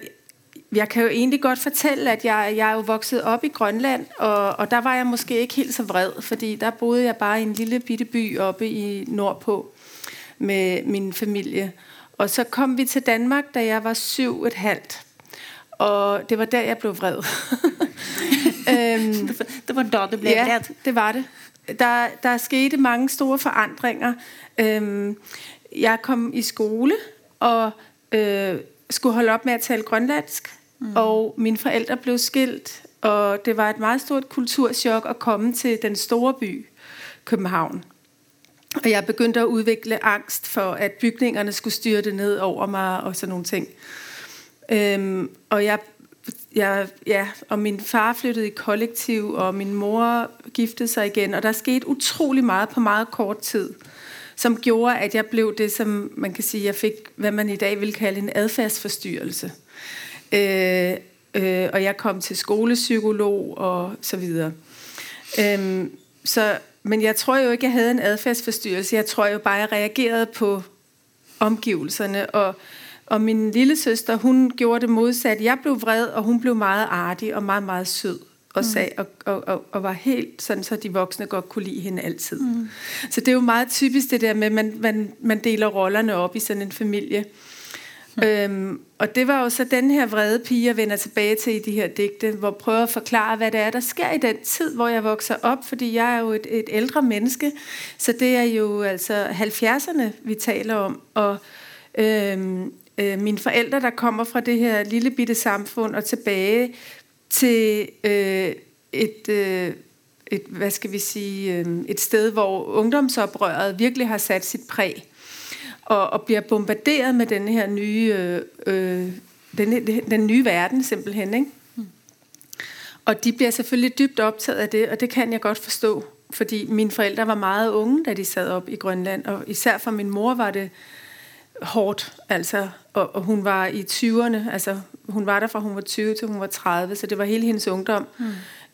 jeg kan jo egentlig godt fortælle, at jeg, jeg er jo vokset op i Grønland, og, og der var jeg måske ikke helt så vred, fordi der boede jeg bare i en lille bitte by oppe i nordpå med min familie. Og så kom vi til Danmark, da jeg var syv et halvt. Og det var der, jeg blev vred. *laughs* øhm, Det var da du ble ja, vred. det var det. Der, der skete mange store forandringer. Øhm, jeg kom i skole og øh, skulle holde op med at tale grønlandsk, mm. og mine forældre blev skilt, og det var et meget stort kulturschok at komme til den store by, København. Og jeg begyndte at udvikle angst for, at bygningerne skulle styrte ned over mig og sådan nogle ting. Øhm, og jeg, jeg, ja, og min far flyttede i kollektiv, og min mor giftede sig igen, og der skete utrolig meget på meget kort tid, som gjorde, at jeg blev det, som man kan sige, jeg fik, hvad man i dag vil kalde en adfærdsforstyrrelse. Øh, øh, og jeg kom til skolepsykolog og så videre. Øhm, så, men jeg tror jo ikke, jeg havde en adfærdsforstyrrelse. Jeg tror jo bare, jeg reagerede på omgivelserne. Og, og min lille søster, hun gjorde det modsat. Jeg blev vred, og hun blev meget artig og meget, meget sød. Og, sag, og, og, og, og var helt sådan, så de voksne godt kunne lide hende altid. Mm. Så det er jo meget typisk det der med, at man, man, man deler rollerne op i sådan en familie. Mm. Øhm, og det var jo så den her vrede pige, jeg vender tilbage til i de her digte, hvor jeg prøver at forklare, hvad det er, der sker i den tid, hvor jeg vokser op, fordi jeg er jo et, et ældre menneske, så det er jo altså 70'erne, vi taler om, og øhm, øh, mine forældre, der kommer fra det her lille bitte samfund og tilbage til øh, et... Øh, et, hvad skal vi sige, øh, et sted, hvor ungdomsoprøret virkelig har sat sit præg og, og bliver bombarderet med den her nye, øh, øh, den, den nye verden simpelthen. Ikke? Og de bliver selvfølgelig dybt optaget af det, og det kan jeg godt forstå, fordi mine forældre var meget unge, da de sad op i Grønland, og især for min mor var det hårdt, altså, og, og hun var i 20'erne, altså hun var der fra hun var 20 til hun var 30, så det var hele hendes ungdom mm.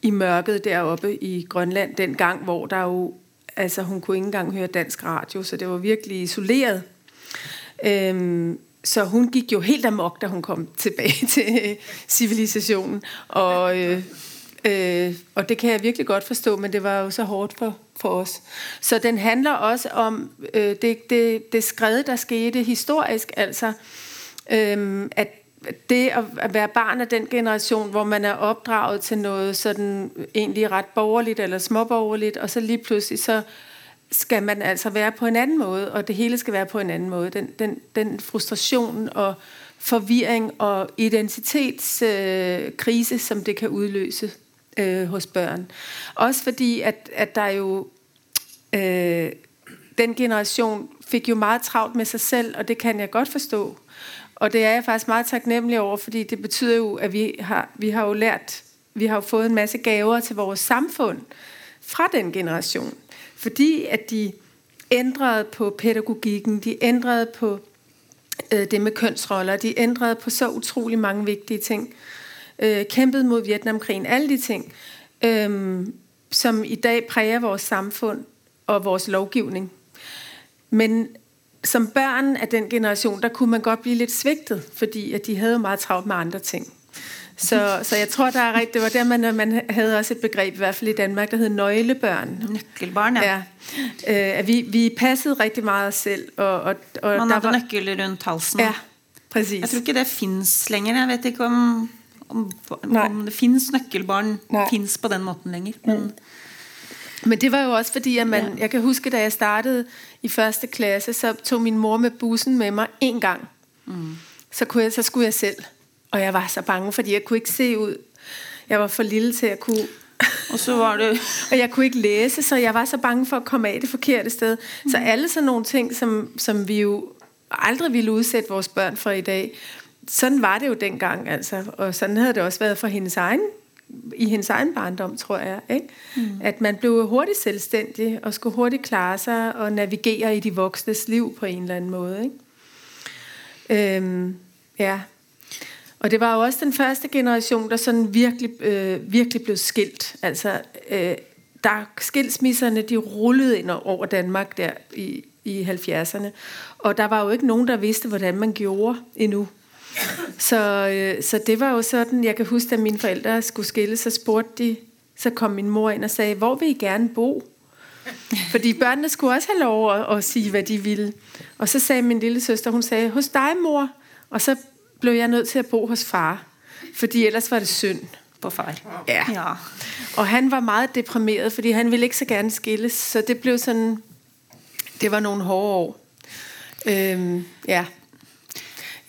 i mørket deroppe i Grønland, den gang, hvor der jo, altså hun kunne ikke engang høre dansk radio, så det var virkelig isoleret. Øhm, så hun gik jo helt amok, da hun kom tilbage *laughs* til civilisationen, og... Øh, Øh, og det kan jeg virkelig godt forstå, men det var jo så hårdt for, for os. Så den handler også om øh, det, det, det skred, der skete historisk, altså øh, at det at være barn af den generation, hvor man er opdraget til noget sådan egentlig ret borgerligt eller småborgerligt, og så lige pludselig så skal man altså være på en anden måde, og det hele skal være på en anden måde. Den, den, den frustration og forvirring og identitetskrise, øh, som det kan udløse øh, hos børn. Også fordi, at, at der jo... Øh, den generation fik jo meget travlt med sig selv, og det kan jeg godt forstå. Og det er jeg faktisk meget taknemmelig over, fordi det betyder jo, at vi har, vi har jo lært, vi har jo fået en masse gaver til vores samfund fra den generation. Fordi at de ændrede på pædagogikken, de ændrede på øh, det med kønsroller, de ændrede på så utrolig mange vigtige ting øh, kæmpet mod Vietnamkrigen, alle de ting, øh, som i dag præger vores samfund og vores lovgivning. Men som børn af den generation, der kunne man godt blive lidt svigtet, fordi at de havde meget travlt med andre ting. Så, så jeg tror, der er rigtigt. Det var der, man, man havde også et begreb, i hvert fald i Danmark, der hed nøglebørn. Nøkkelbarn, ja. ja. Øh, vi, vi passede rigtig meget os selv. Og, og, og man havde var... nøkkel rundt halsen. Ja, præcis. Jeg tror ikke, det findes længere. Jeg vet ikke om om, om det findes nøkkelbarn Nej. findes på den måten længere. Men, mm. Men det var jo også fordi, at man, ja. jeg kan huske, da jeg startede i første klasse, så tog min mor med bussen med mig en gang. Mm. Så, kunne jeg, så skulle jeg selv. Og jeg var så bange, fordi jeg kunne ikke se ud. Jeg var for lille til at kunne... Og så var det... *laughs* og jeg kunne ikke læse, så jeg var så bange for at komme af det forkerte sted. Mm. Så alle sådan nogle ting, som, som vi jo aldrig ville udsætte vores børn for i dag, sådan var det jo dengang, altså. Og sådan havde det også været for hendes egen, i hendes egen barndom, tror jeg. Ikke? Mm. At man blev hurtigt selvstændig, og skulle hurtigt klare sig, og navigere i de voksnes liv på en eller anden måde. Ikke? Øhm, ja. Og det var jo også den første generation, der sådan virkelig, øh, virkelig blev skilt. Altså, øh, der skilsmisserne, de rullede ind over Danmark der i, i 70'erne. Og der var jo ikke nogen, der vidste, hvordan man gjorde endnu. Så, øh, så det var jo sådan, jeg kan huske, at mine forældre skulle skille, så spurgte de, så kom min mor ind og sagde, hvor vil I gerne bo? Fordi børnene skulle også have lov at, at sige, hvad de ville. Og så sagde min lille søster, hun sagde, hos dig mor. Og så blev jeg nødt til at bo hos far. Fordi ellers var det synd på far. Ja. ja. Og han var meget deprimeret, fordi han ville ikke så gerne skilles. Så det blev sådan, det var nogle hårde år. Øhm, ja,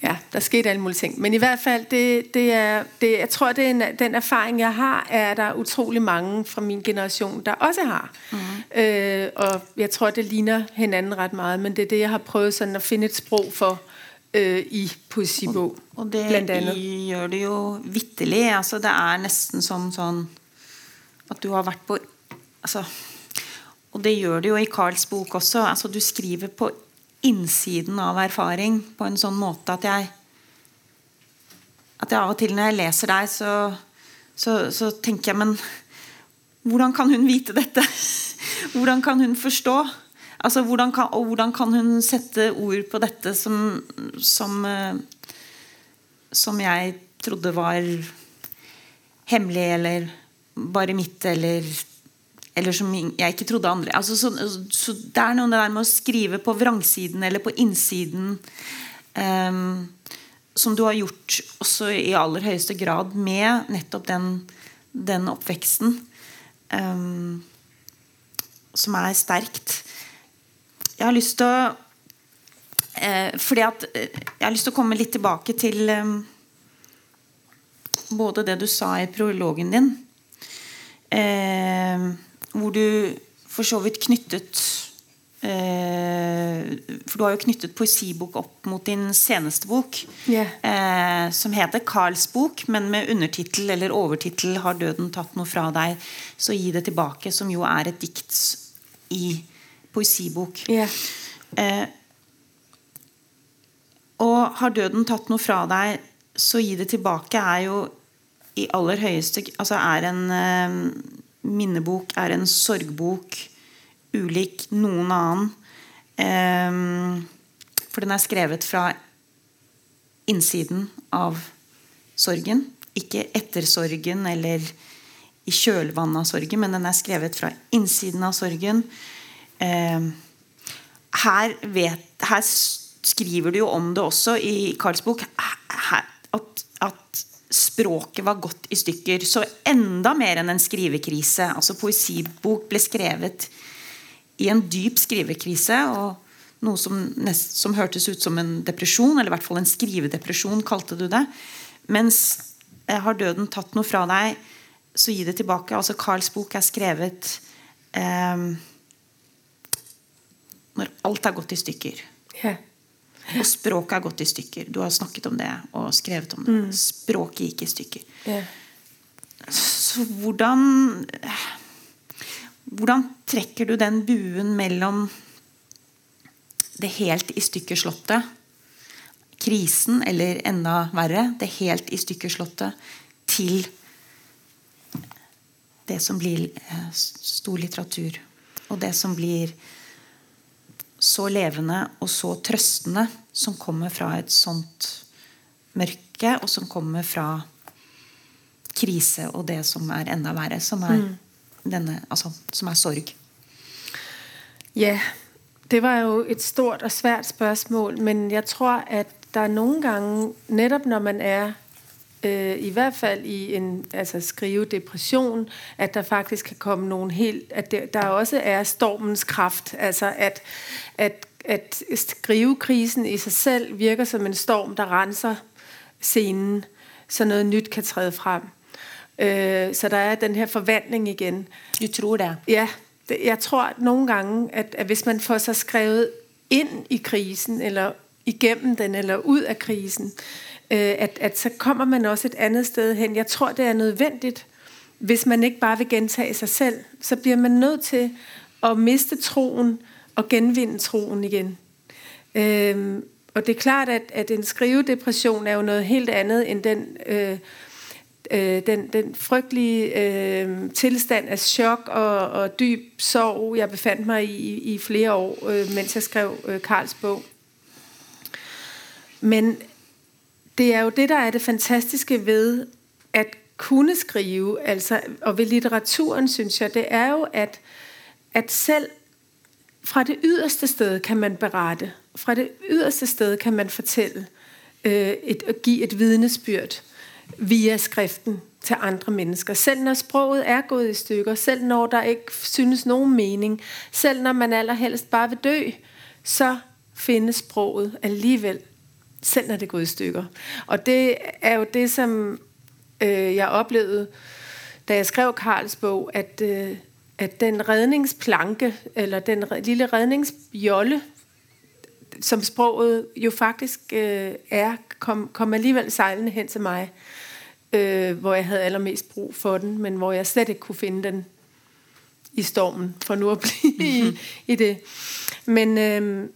ja, der skete alle mulige ting. Men i hvert fald, det, det er, det, jeg tror, det er en, den erfaring, jeg har, er der utrolig mange fra min generation, der også har. Mm. Øh, og jeg tror, det ligner hinanden ret meget, men det er det, jeg har prøvet sådan at finde et sprog for øh, i poesibog, og, og det blandt andet. gør det jo vitterlig. Altså, det er næsten som sådan, at du har været på... Altså, og det gør det jo i Karls bok også. Altså, du skriver på innsiden av erfaring på en sånn måte at jeg at jeg av og til når jeg leser deg, så, så, så tenker jeg Men hvordan kan hun vite dette? *laughs* Hvordan kan hun forstå? Altså, hvordan kan, og hvordan kan hun sætte ord på dette som, som, øh, som jeg trodde var hemmelig, eller bare mitt, eller eller som jeg ikke trodde andre altså, så, så, Det er noe det der med å skrive på vrangsiden eller på innsiden um, som du har gjort også i aller høyeste grad med nettopp den, den oppveksten. Um, som er sterkt. Jeg har lyst til å eh, fordi at eh, Jeg har lyst til å komme litt tilbake til eh, både det du sa i prologen din. Eh, hvor du for så vidt knyttet eh, For du har jo knyttet poesibok opp mot din seneste bok, Ja. eh, som heter Carls bok, men med undertittel eller overtittel 'Har døden tatt noe fra deg', så gi det tilbake, som jo er et dikt i poesibok. Ja. Eh, og har døden tatt noe fra deg, så gi det tilbake er jo i aller høyeste Altså er en eh, minnebok, er en sorgbok, ulik noen annen. Eh, for den er skrevet fra innsiden av sorgen. Ikke etter sorgen eller i kjølvannet av sorgen, men den er skrevet fra innsiden av sorgen. Eh, her, vet, her skriver du jo om det også i Karls bok her, at, at språket var gått i stykker. Så enda mer enn en skrivekrise. Altså Poesibok ble skrevet i en dyp skrivekrise. og noe som, nest, som hørtes ut som en depresjon, eller i hvert fall en skrivedepresjon, kalte du det. Mens eh, Har døden tatt noe fra deg, så gi det tilbake. Altså Karls bok er skrevet eh, når alt er gått i stykker. Ja. Og språket er gått i stykker. Du har snakket om det og skrevet om det. Språket gikk i stykker. Ja. Så hvordan Hvordan trekker du den buen mellom det helt i stykker slåtte, krisen, eller enda verre, det helt i stykker slåtte, til det som blir eh, stor litteratur? Og det som blir så levende og så trøstende, som kommer fra et sånt mørke, og som kommer fra krise og det som er enda verre, som er, denne, altså, som er sorg. Ja, det var jo et stort og svært spørgsmål, men jeg tror, at der er nogle gange, netop når man er øh, i hvert fald i en altså skrivedepression, at der faktisk kan komme nogle helt, at der også er stormens kraft, altså at, at, at skrivekrisen i sig selv virker som en storm, der renser scenen, så noget nyt kan træde frem. Øh, så der er den her forvandling igen. Du tror det? Ja, det, jeg tror at nogle gange, at, at hvis man får sig skrevet ind i krisen, eller igennem den, eller ud af krisen, øh, at, at så kommer man også et andet sted hen. Jeg tror, det er nødvendigt, hvis man ikke bare vil gentage sig selv, så bliver man nødt til at miste troen og genvinde troen igen. Øhm, og det er klart, at, at en skrivedepression er jo noget helt andet end den... Øh, øh, den, den frygtelige øh, tilstand af chok og, og dyb sorg, jeg befandt mig i i, i flere år, øh, mens jeg skrev øh, Karls bog. Men det er jo det, der er det fantastiske ved at kunne skrive, altså, og ved litteraturen, synes jeg, det er jo, at, at selv fra det yderste sted kan man berette. Fra det yderste sted kan man fortælle øh, et, og give et vidnesbyrd via skriften til andre mennesker. Selv når sproget er gået i stykker, selv når der ikke synes nogen mening, selv når man allerhelst bare vil dø, så findes sproget alligevel, selv når det er gået i stykker. Og det er jo det, som øh, jeg oplevede, da jeg skrev Karls bog, at, øh, at den redningsplanke, eller den lille redningsjolle, som sproget jo faktisk øh, er, kom, kom alligevel sejlende hen til mig, øh, hvor jeg havde allermest brug for den, men hvor jeg slet ikke kunne finde den i stormen, for nu at blive *laughs* i, i det. Men øh,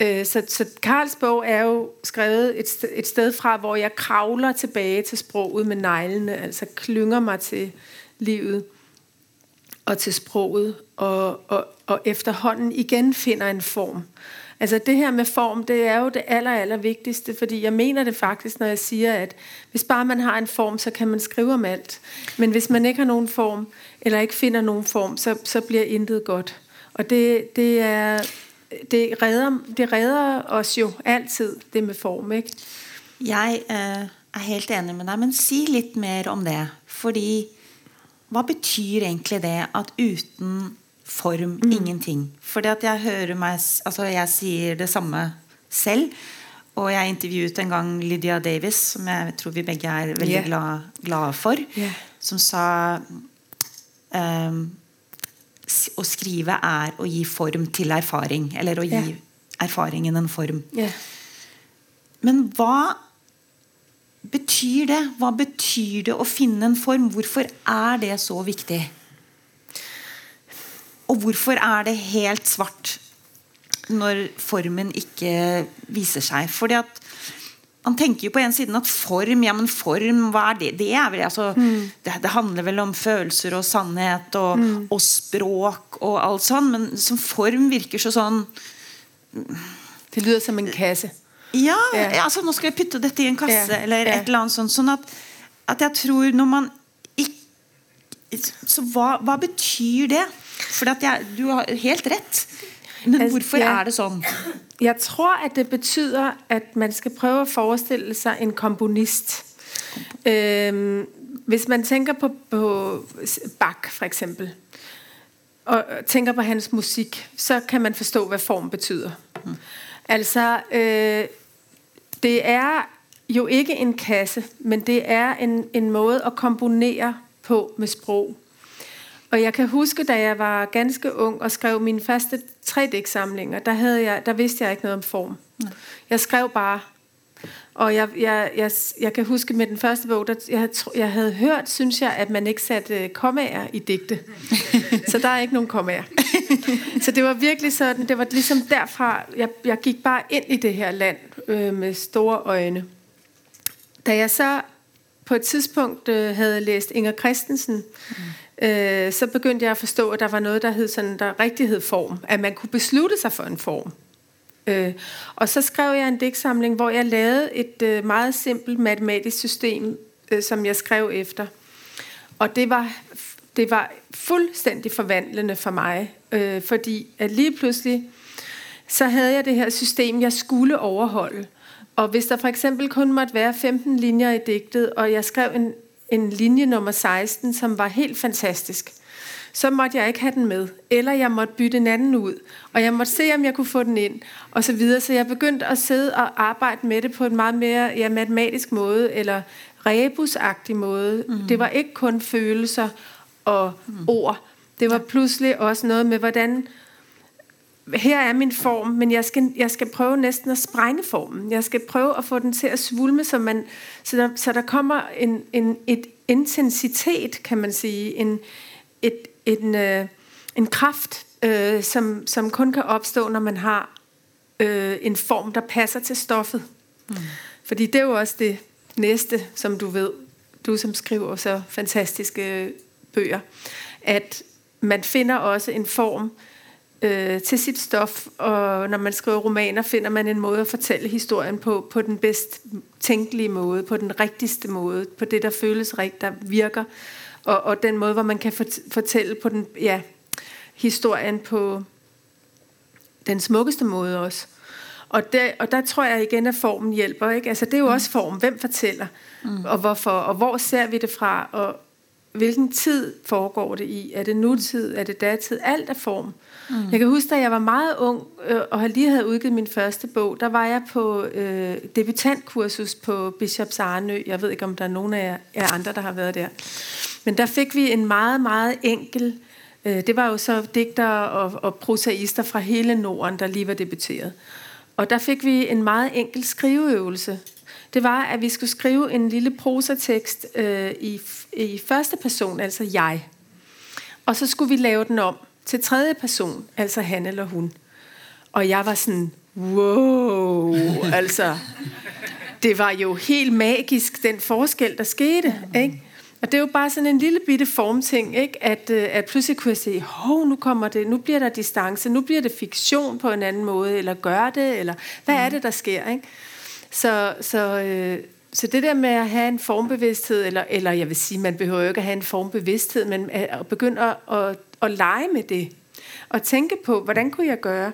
øh, så, så Karls bog er jo skrevet et, et sted fra, hvor jeg kravler tilbage til sproget med neglene, altså klynger mig til livet og til sproget, og, og, og efterhånden igen finder en form. Altså det her med form, det er jo det aller, aller vigtigste, fordi jeg mener det faktisk, når jeg siger, at hvis bare man har en form, så kan man skrive om alt. Men hvis man ikke har nogen form, eller ikke finder nogen form, så, så bliver intet godt. Og det, det, er, det, redder, det redder os jo altid, det med form, ikke? Jeg eh, er helt enig med deg, men si litt mer om det. Fordi hva betyr egentlig det at uten form ingenting? Fordi at jeg hører meg s- Altså, jeg sier det samme selv. Og jeg intervjuet en gang Lydia Davis, som jeg tror vi begge er veldig Ja. glad, glade for, Ja. som sa s- å skrive er å gi form til erfaring. Eller å gi Ja. erfaringen en form. Ja. Men hva betyr det? Hva betyr det å finne en form? Hvorfor er det så viktig? Og hvorfor er det helt svart når formen ikke viser seg? Fordi at man tenker jo på en siden at form, ja, men form, hva er det? Det, er vel, altså, det, det handler vel om følelser og sannhet og, og språk og alt sånn, men som form virker så sånn Det lyder som en kasse. ja, Ja. altså nå skal jeg putte dette i en kasse, Ja, eller et eller annet sånt. Sånn at, at jeg tror når man ikke Så hva, hva betyr det? For at jeg, du har helt rett. Men Altså, hvorfor ja. er det sånn? Jeg tror, at det betyder, at man skal prøve at forestille sig en komponist. Øhm, hvis man tænker på, på Bach for eksempel, og tænker på hans musik, så kan man forstå, hvad form betyder. Altså, øh, det er jo ikke en kasse, men det er en, en måde at komponere på med sprog. Og jeg kan huske, da jeg var ganske ung og skrev mine første tre digtsamlinger, der, havde jeg, der vidste jeg ikke noget om form. Jeg skrev bare. Og jeg, jeg, jeg, jeg kan huske med den første bog, der, jeg, jeg havde hørt, synes jeg, at man ikke satte øh, kommaer i digte. Så der er ikke nogen kommaer. *laughs* Så det var virkelig sådan, det var ligesom derfra, jeg, jeg gik bare ind i det her land øh, med store øjne. Da jeg så på et tidspunkt øh, havde læst Inger Christensen, øh, så begyndte jeg at forstå, at der var noget, der hed sådan, der rigtig hed form. At man kunne beslutte sig for en form. Øh, og så skrev jeg en digtsamling, hvor jeg lavede et øh, meget simpelt matematisk system, øh, som jeg skrev efter. Og det var, det var fuldstændig forvandlende for mig, øh, fordi at lige pludselig, så havde jeg det her system, jeg skulle overholde. Og hvis der for eksempel kun måtte være 15 linjer i digtet, og jeg skrev en, en linje nummer 16, som var helt fantastisk, så måtte jeg ikke have den med. Eller jeg måtte bytte en anden ud. Og jeg måtte se, om jeg kunne få den ind. Og så videre. Så jeg begyndte at sidde og arbejde med det på en meget mere ja, matematisk måde, eller rebusagtig måde. Mm. Det var ikke kun følelser og mm. ord. Det var pludselig også noget med, hvordan her er min form, men jeg skal, jeg skal prøve næsten at sprænge formen. Jeg skal prøve at få den til at svulme, så, man, så, der, så der kommer en, en et intensitet, kan man sige, en, et, en, øh, en kraft, øh, som, som kun kan opstå, når man har øh, en form, der passer til stoffet. Mm. Fordi det er jo også det næste, som du ved, du som skriver så fantastiske bøger, at man finder også en form øh, til sit stof, og når man skriver romaner, finder man en måde at fortælle historien på, på den bedst tænkelige måde, på den rigtigste måde, på det, der føles rigtigt, der virker, og, og den måde, hvor man kan fort- fortælle på den, ja, historien på den smukkeste måde også. Og der, og der tror jeg igen, at formen hjælper. Ikke? Altså, det er jo også form. Hvem fortæller? Mm. Og hvorfor? Og hvor ser vi det fra? Og hvilken tid foregår det i? Er det nutid? Er det datid? Alt er form. Mm. Jeg kan huske, da jeg var meget ung, øh, og lige havde udgivet min første bog, der var jeg på øh, debutantkursus på Bishops Arnø. Jeg ved ikke, om der er nogen af jer, jer andre, der har været der. Men der fik vi en meget, meget enkel... Øh, det var jo så digtere og, og prosaister fra hele Norden, der lige var debuteret. Og der fik vi en meget enkel skriveøvelse. Det var, at vi skulle skrive en lille prosatekst øh, i, i første person, altså jeg. Og så skulle vi lave den om til tredje person, altså han eller hun. Og jeg var sådan, wow, altså, det var jo helt magisk, den forskel, der skete, ikke? Og det er jo bare sådan en lille bitte formting, ikke? At, øh, at pludselig kunne jeg se, hov, nu kommer det, nu bliver der distance, nu bliver det fiktion på en anden måde, eller gør det, eller hvad er det, der sker, ikke? Så, så, øh, så det der med at have en formbevidsthed, eller, eller jeg vil sige, man behøver jo ikke at have en formbevidsthed, men at begynde at, at, at lege med det, og tænke på, hvordan kunne jeg gøre?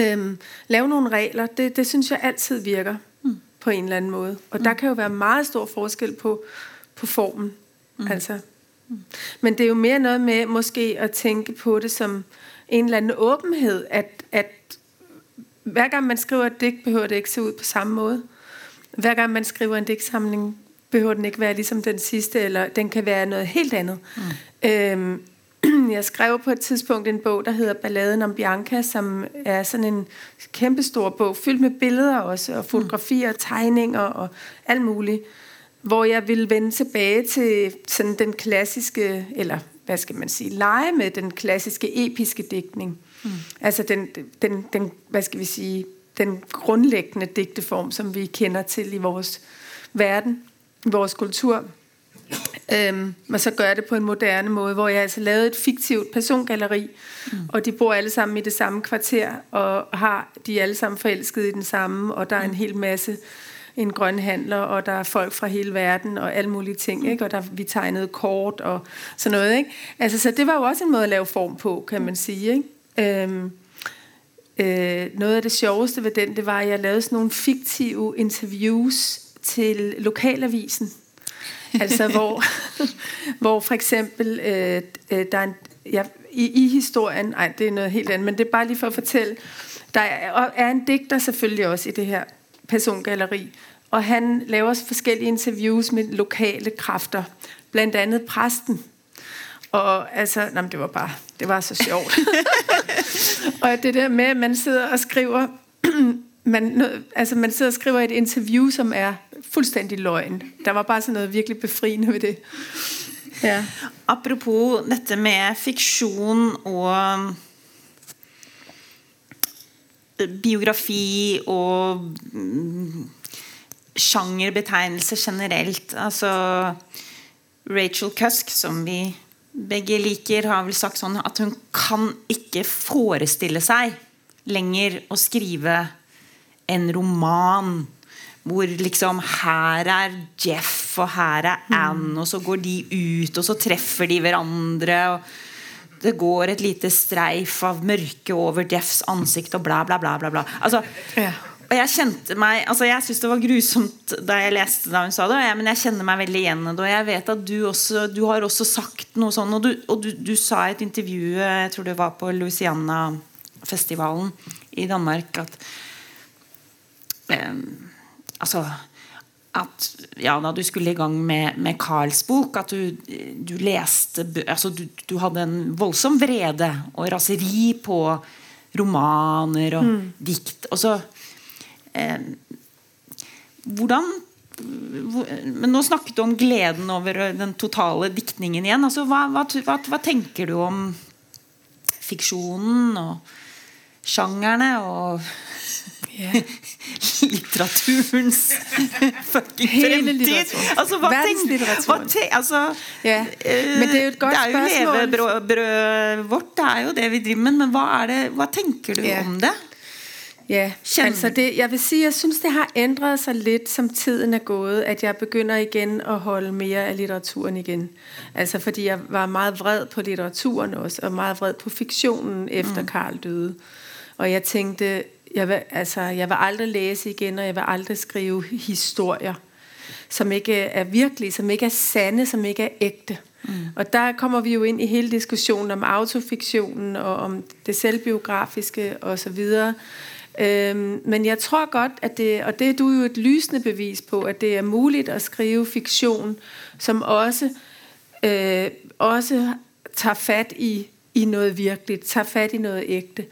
Øhm, lave nogle regler, det, det synes jeg altid virker mm. på en eller anden måde. Og mm. der kan jo være meget stor forskel på, på formen. Mm. Altså. Mm. Men det er jo mere noget med måske at tænke på det som en eller anden åbenhed, at, at hver gang man skriver et digt, behøver det ikke se ud på samme måde. Hver gang man skriver en digtsamling, behøver den ikke være ligesom den sidste, eller den kan være noget helt andet. Mm. Øhm, *clears throat* jeg skrev på et tidspunkt en bog, der hedder Balladen om Bianca, som er sådan en kæmpestor bog, fyldt med billeder også, og fotografier, tegninger og alt muligt, hvor jeg ville vende tilbage til sådan den klassiske, eller hvad skal man sige, lege med den klassiske episke digtning. Mm. Altså den, den, den, hvad skal vi sige, den grundlæggende digteform, som vi kender til i vores verden, i vores kultur. Øhm, og så gør jeg det på en moderne måde, hvor jeg altså lavede et fiktivt persongalleri, mm. og de bor alle sammen i det samme kvarter, og har de er alle sammen forelsket i den samme, og der er en hel masse en grøn handler, og der er folk fra hele verden, og alle mulige ting, ikke? og der, vi tegnede kort og sådan noget. Ikke? Altså, så det var jo også en måde at lave form på, kan man sige. Ikke? Øhm, øh, noget af det sjoveste ved den, det var, at jeg lavede sådan nogle fiktive interviews til lokalavisen. *laughs* altså hvor, hvor for eksempel øh, øh, der er en, ja, i, i historien, nej det er noget helt andet, men det er bare lige for at fortælle, der er, er en digter selvfølgelig også i det her persongalleri, og han laver forskellige interviews med lokale kræfter, blandt andet præsten. Og altså, nej, det var bare, det var så sjovt. *laughs* og det der med, at man sidder og skriver, *clears throat* man, altså man sidder og skriver et interview, som er fuldstændig løgn. Der var bare sådan noget virkelig befriende ved det. Ja. Apropos dette med fiktion og biografi og mm, sjangerbetegnelse generelt. Altså Rachel Cusk, som vi begge liker, har vel sagt sånn at hun kan ikke forestille seg lenger å skrive en roman hvor liksom her er Jeff og her er Anne, og så går de ut, og så treffer de hverandre. og det går et lite streif av mørke over Jeffs ansikt, og bla, bla, bla. bla, bla. Altså, ja. Og jeg kjente meg altså Jeg syntes det var grusomt da jeg leste da hun sa det, jeg, men jeg kjenner meg veldig igjen i det. Og jeg vet at du også Du har også sagt noe sånn, og du, og du, du sa i et intervju Jeg tror det var på Louisiana-festivalen i Danmark at um, Altså at ja, da du skulle i gang med, med Carls bok, at du, du leste altså du, du, hadde en voldsom vrede og raseri på romaner og mm. dikt. Og så eh, Hvordan Men nå snakket du om gleden over den totale diktningen igjen. Altså, hva, hva, hva, hva tenker du om fiksjonen og sjangerne og Yeah. *laughs* litteraturens *laughs* fucking fremtid. Altså, hva tenker hva tenk, altså, yeah. Men det er jo et godt spørsmål. Det er jo levebrødet vårt, det er jo det vi driver med. Men hva, det, hva tenker du yeah. om det? Ja, altså det, jeg vil sige, jeg synes, det har ændret sig lidt, som tiden er gået, at jeg begynder igen at holde mere af litteraturen igen. Altså fordi jeg var meget vred på litteraturen også, og meget vred på fiktionen efter mm. Karl døde. Og jeg tænkte, jeg vil, altså, jeg vil aldrig læse igen, og jeg vil aldrig skrive historier, som ikke er virkelige, som ikke er sande, som ikke er ægte. Mm. Og der kommer vi jo ind i hele diskussionen om autofiktionen og om det selvbiografiske osv. Øhm, men jeg tror godt, at det, og det er du jo et lysende bevis på, at det er muligt at skrive fiktion, som også, øh, også tager fat i, i noget virkeligt, tager fat i noget ægte.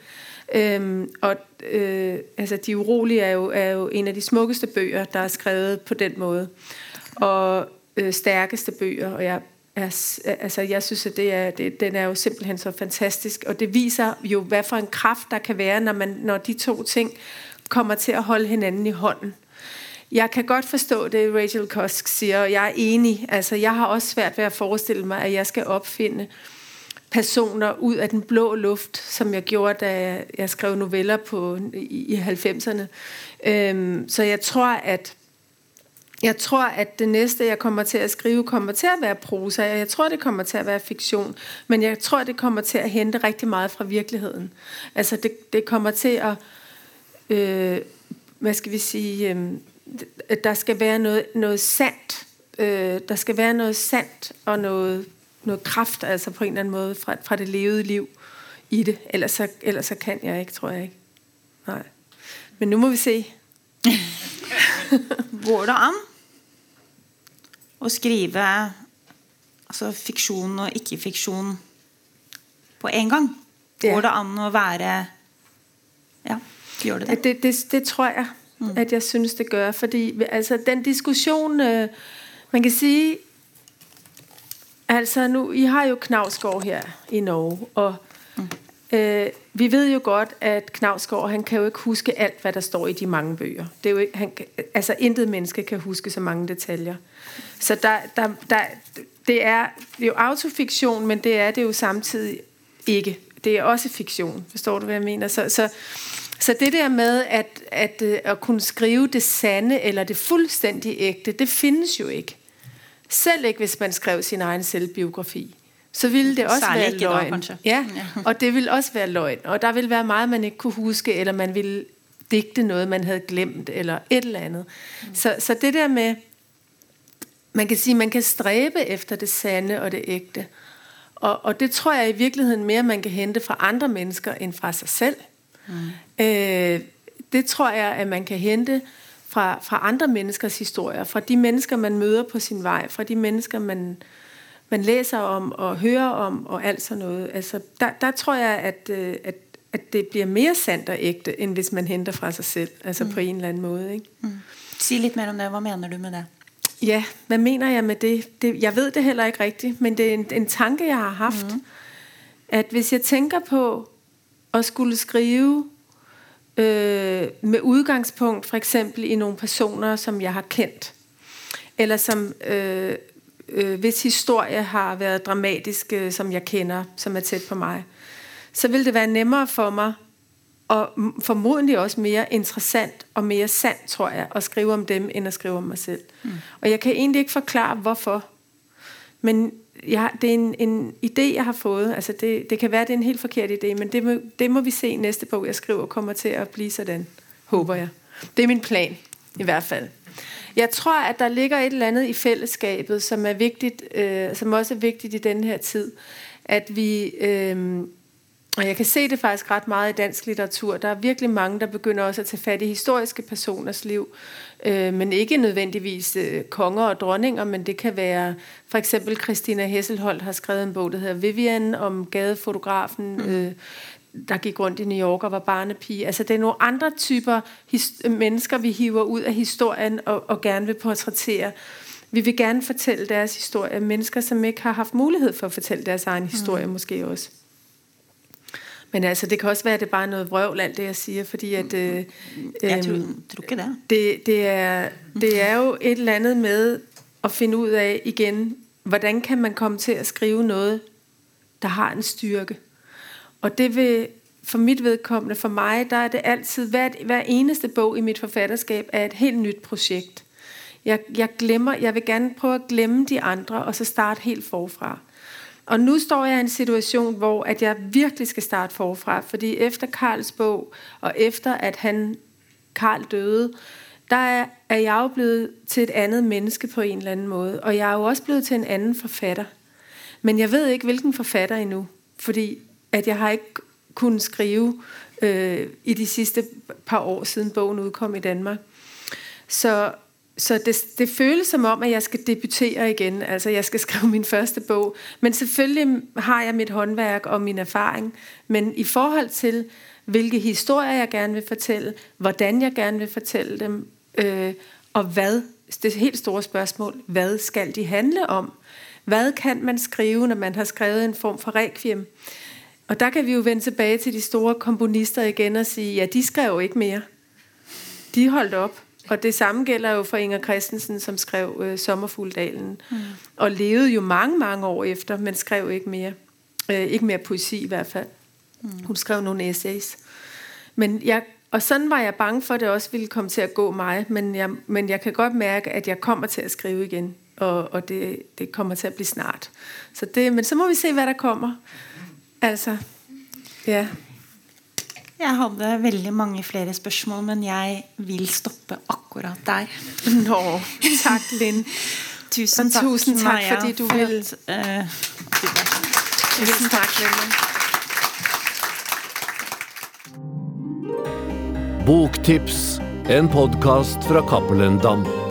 Øhm, og øh, altså, De Urolige er jo, er jo en af de smukkeste bøger, der er skrevet på den måde. Og øh, stærkeste bøger, og jeg er, altså, jeg synes, at det er, det, den er jo simpelthen så fantastisk, og det viser jo, hvad for en kraft der kan være, når, man, når de to ting kommer til at holde hinanden i hånden. Jeg kan godt forstå det, Rachel Kosk siger, og jeg er enig. Altså, jeg har også svært ved at forestille mig, at jeg skal opfinde personer ud af den blå luft, som jeg gjorde, da jeg skrev noveller på, i, i 90'erne. Øhm, så jeg tror, at jeg tror, at det næste, jeg kommer til at skrive, kommer til at være prosa. Jeg tror, det kommer til at være fiktion. Men jeg tror, det kommer til at hente rigtig meget fra virkeligheden. Altså, det, det kommer til at... Øh, hvad skal vi sige? Øh, der skal være noget, noget sandt. Øh, der skal være noget sandt og noget noget kraft, altså på en eller anden måde, fra, fra det levede liv i det. Ellers så, ellers så kan jeg ikke, tror jeg ikke. Nej. Men nu må vi se. Går det an at skrive altså fiksjon og ikke-fiksjon på en gang? Går det an å være Ja, gjør det det? Det, det, det tror jeg, mm. at jeg synes, det gør. Fordi altså, den diskussion, øh, man kan sige, altså nu, I har jo Knavsgaard her i Norge, og mm. øh, vi ved jo godt, at Knavsgaard, han kan jo ikke huske alt, hvad der står i de mange bøger. Det er jo ikke, han, altså intet menneske kan huske så mange detaljer. Så der, der, der, det, er, det er jo autofiktion, men det er det jo samtidig ikke. Det er også fiktion. Forstår du, hvad jeg mener? Så, så, så det der med at, at, øh, at kunne skrive det sande eller det fuldstændig ægte, det findes jo ikke. Selv ikke, hvis man skrev sin egen selvbiografi. Så ville det også Særlig være løgn. Ja. *laughs* og det ville også være løgn. Og der ville være meget, man ikke kunne huske, eller man ville digte noget, man havde glemt, eller et eller andet. Mm. Så, så det der med, man kan sige, man kan stræbe efter det sande og det ægte. Og, og det tror jeg i virkeligheden mere, man kan hente fra andre mennesker end fra sig selv. Mm. Øh, det tror jeg, at man kan hente fra, fra andre menneskers historier, fra de mennesker, man møder på sin vej, fra de mennesker, man, man læser om og hører om og alt sådan noget. Altså, der, der tror jeg, at, øh, at, at det bliver mere sandt og ægte, end hvis man henter fra sig selv, altså mm. på en eller anden måde. Ikke? Si litt mer om det. Hva mener du med det? Ja, hvad mener jeg med det? det jeg ved det heller ikke rigtigt, men det er en, en tanke, jeg har haft. Mm. At hvis jeg tænker på at skulle skrive øh, med udgangspunkt for eksempel i nogle personer, som jeg har kendt, eller som øh, øh, hvis historie har været dramatisk, øh, som jeg kender, som er tæt på mig, så vil det være nemmere for mig, og formodentlig også mere interessant og mere sandt, tror jeg, at skrive om dem, end at skrive om mig selv. Mm. Og jeg kan egentlig ikke forklare, hvorfor. Men jeg, det er en, en idé, jeg har fået. Altså det, det kan være, det er en helt forkert idé, men det må, det må vi se næste bog, jeg skriver, kommer til at blive sådan. Håber jeg. Det er min plan, i hvert fald. Jeg tror, at der ligger et eller andet i fællesskabet, som er vigtigt, øh, som også er vigtigt i den her tid. At vi, øh, og jeg kan se det faktisk ret meget i dansk litteratur. Der er virkelig mange, der begynder også at tage fat i historiske personers liv. Øh, men ikke nødvendigvis øh, konger og dronninger, men det kan være for eksempel Christina Hesselholdt har skrevet en bog, der hedder Vivian, om gadefotografen, mm. øh, der gik rundt i New York og var barnepige. Altså det er nogle andre typer his- mennesker, vi hiver ud af historien og, og gerne vil portrættere. Vi vil gerne fortælle deres historie. Mennesker, som ikke har haft mulighed for at fortælle deres egen historie, mm. måske også. Men altså, det kan også være, at det er bare noget vrøvl, alt det, jeg siger, fordi at... Øh, Jeg tror, øhm, ikke det. det, det, er, det er jo et eller andet med at finde ud af igen, hvordan kan man komme til at skrive noget, der har en styrke. Og det vil, for mit vedkommende, for mig, der er det altid, hver, hver eneste bog i mit forfatterskab er et helt nyt projekt. Jeg, jeg, glemmer, jeg vil gerne prøve at glemme de andre, og så starte helt forfra. Og nu står jeg i en situation, hvor at jeg virkelig skal starte forfra, fordi efter Karls bog, og efter at han, Karl døde, der er, er jeg jo blevet til et andet menneske på en eller anden måde. Og jeg er jo også blevet til en anden forfatter. Men jeg ved ikke, hvilken forfatter endnu, fordi at jeg har ikke kunnet skrive øh, i de sidste par år, siden bogen udkom i Danmark. Så, så det, det føles som om, at jeg skal debutere igen. Altså, jeg skal skrive min første bog. Men selvfølgelig har jeg mit håndværk og min erfaring. Men i forhold til, hvilke historier jeg gerne vil fortælle, hvordan jeg gerne vil fortælle dem, øh, og hvad, det helt store spørgsmål, hvad skal de handle om? Hvad kan man skrive, når man har skrevet en form for requiem? Og der kan vi jo vende tilbage til de store komponister igen og sige, ja, de skrev ikke mere. De holdt op. Og det samme gælder jo for Inger Christensen, som skrev øh, Sommerfugldalen. Mm. Og levede jo mange, mange år efter, men skrev ikke mere. Øh, ikke mere poesi i hvert fald. Mm. Hun skrev nogle essays. Men jeg, og sådan var jeg bange for, at det også ville komme til at gå mig. Men jeg, men jeg kan godt mærke, at jeg kommer til at skrive igen. Og, og det, det kommer til at blive snart. Så det, men så må vi se, hvad der kommer. Altså, ja. Jeg hadde veldig mange flere spørsmål, men jeg vil stoppe akkurat der. Nå, tak, Linn. Tusen takk, tusen tak, Maja, fordi du vil- at, eh, at du var- Tusind tak, Linn. Boktips, en podkast fra Cappelen Dam.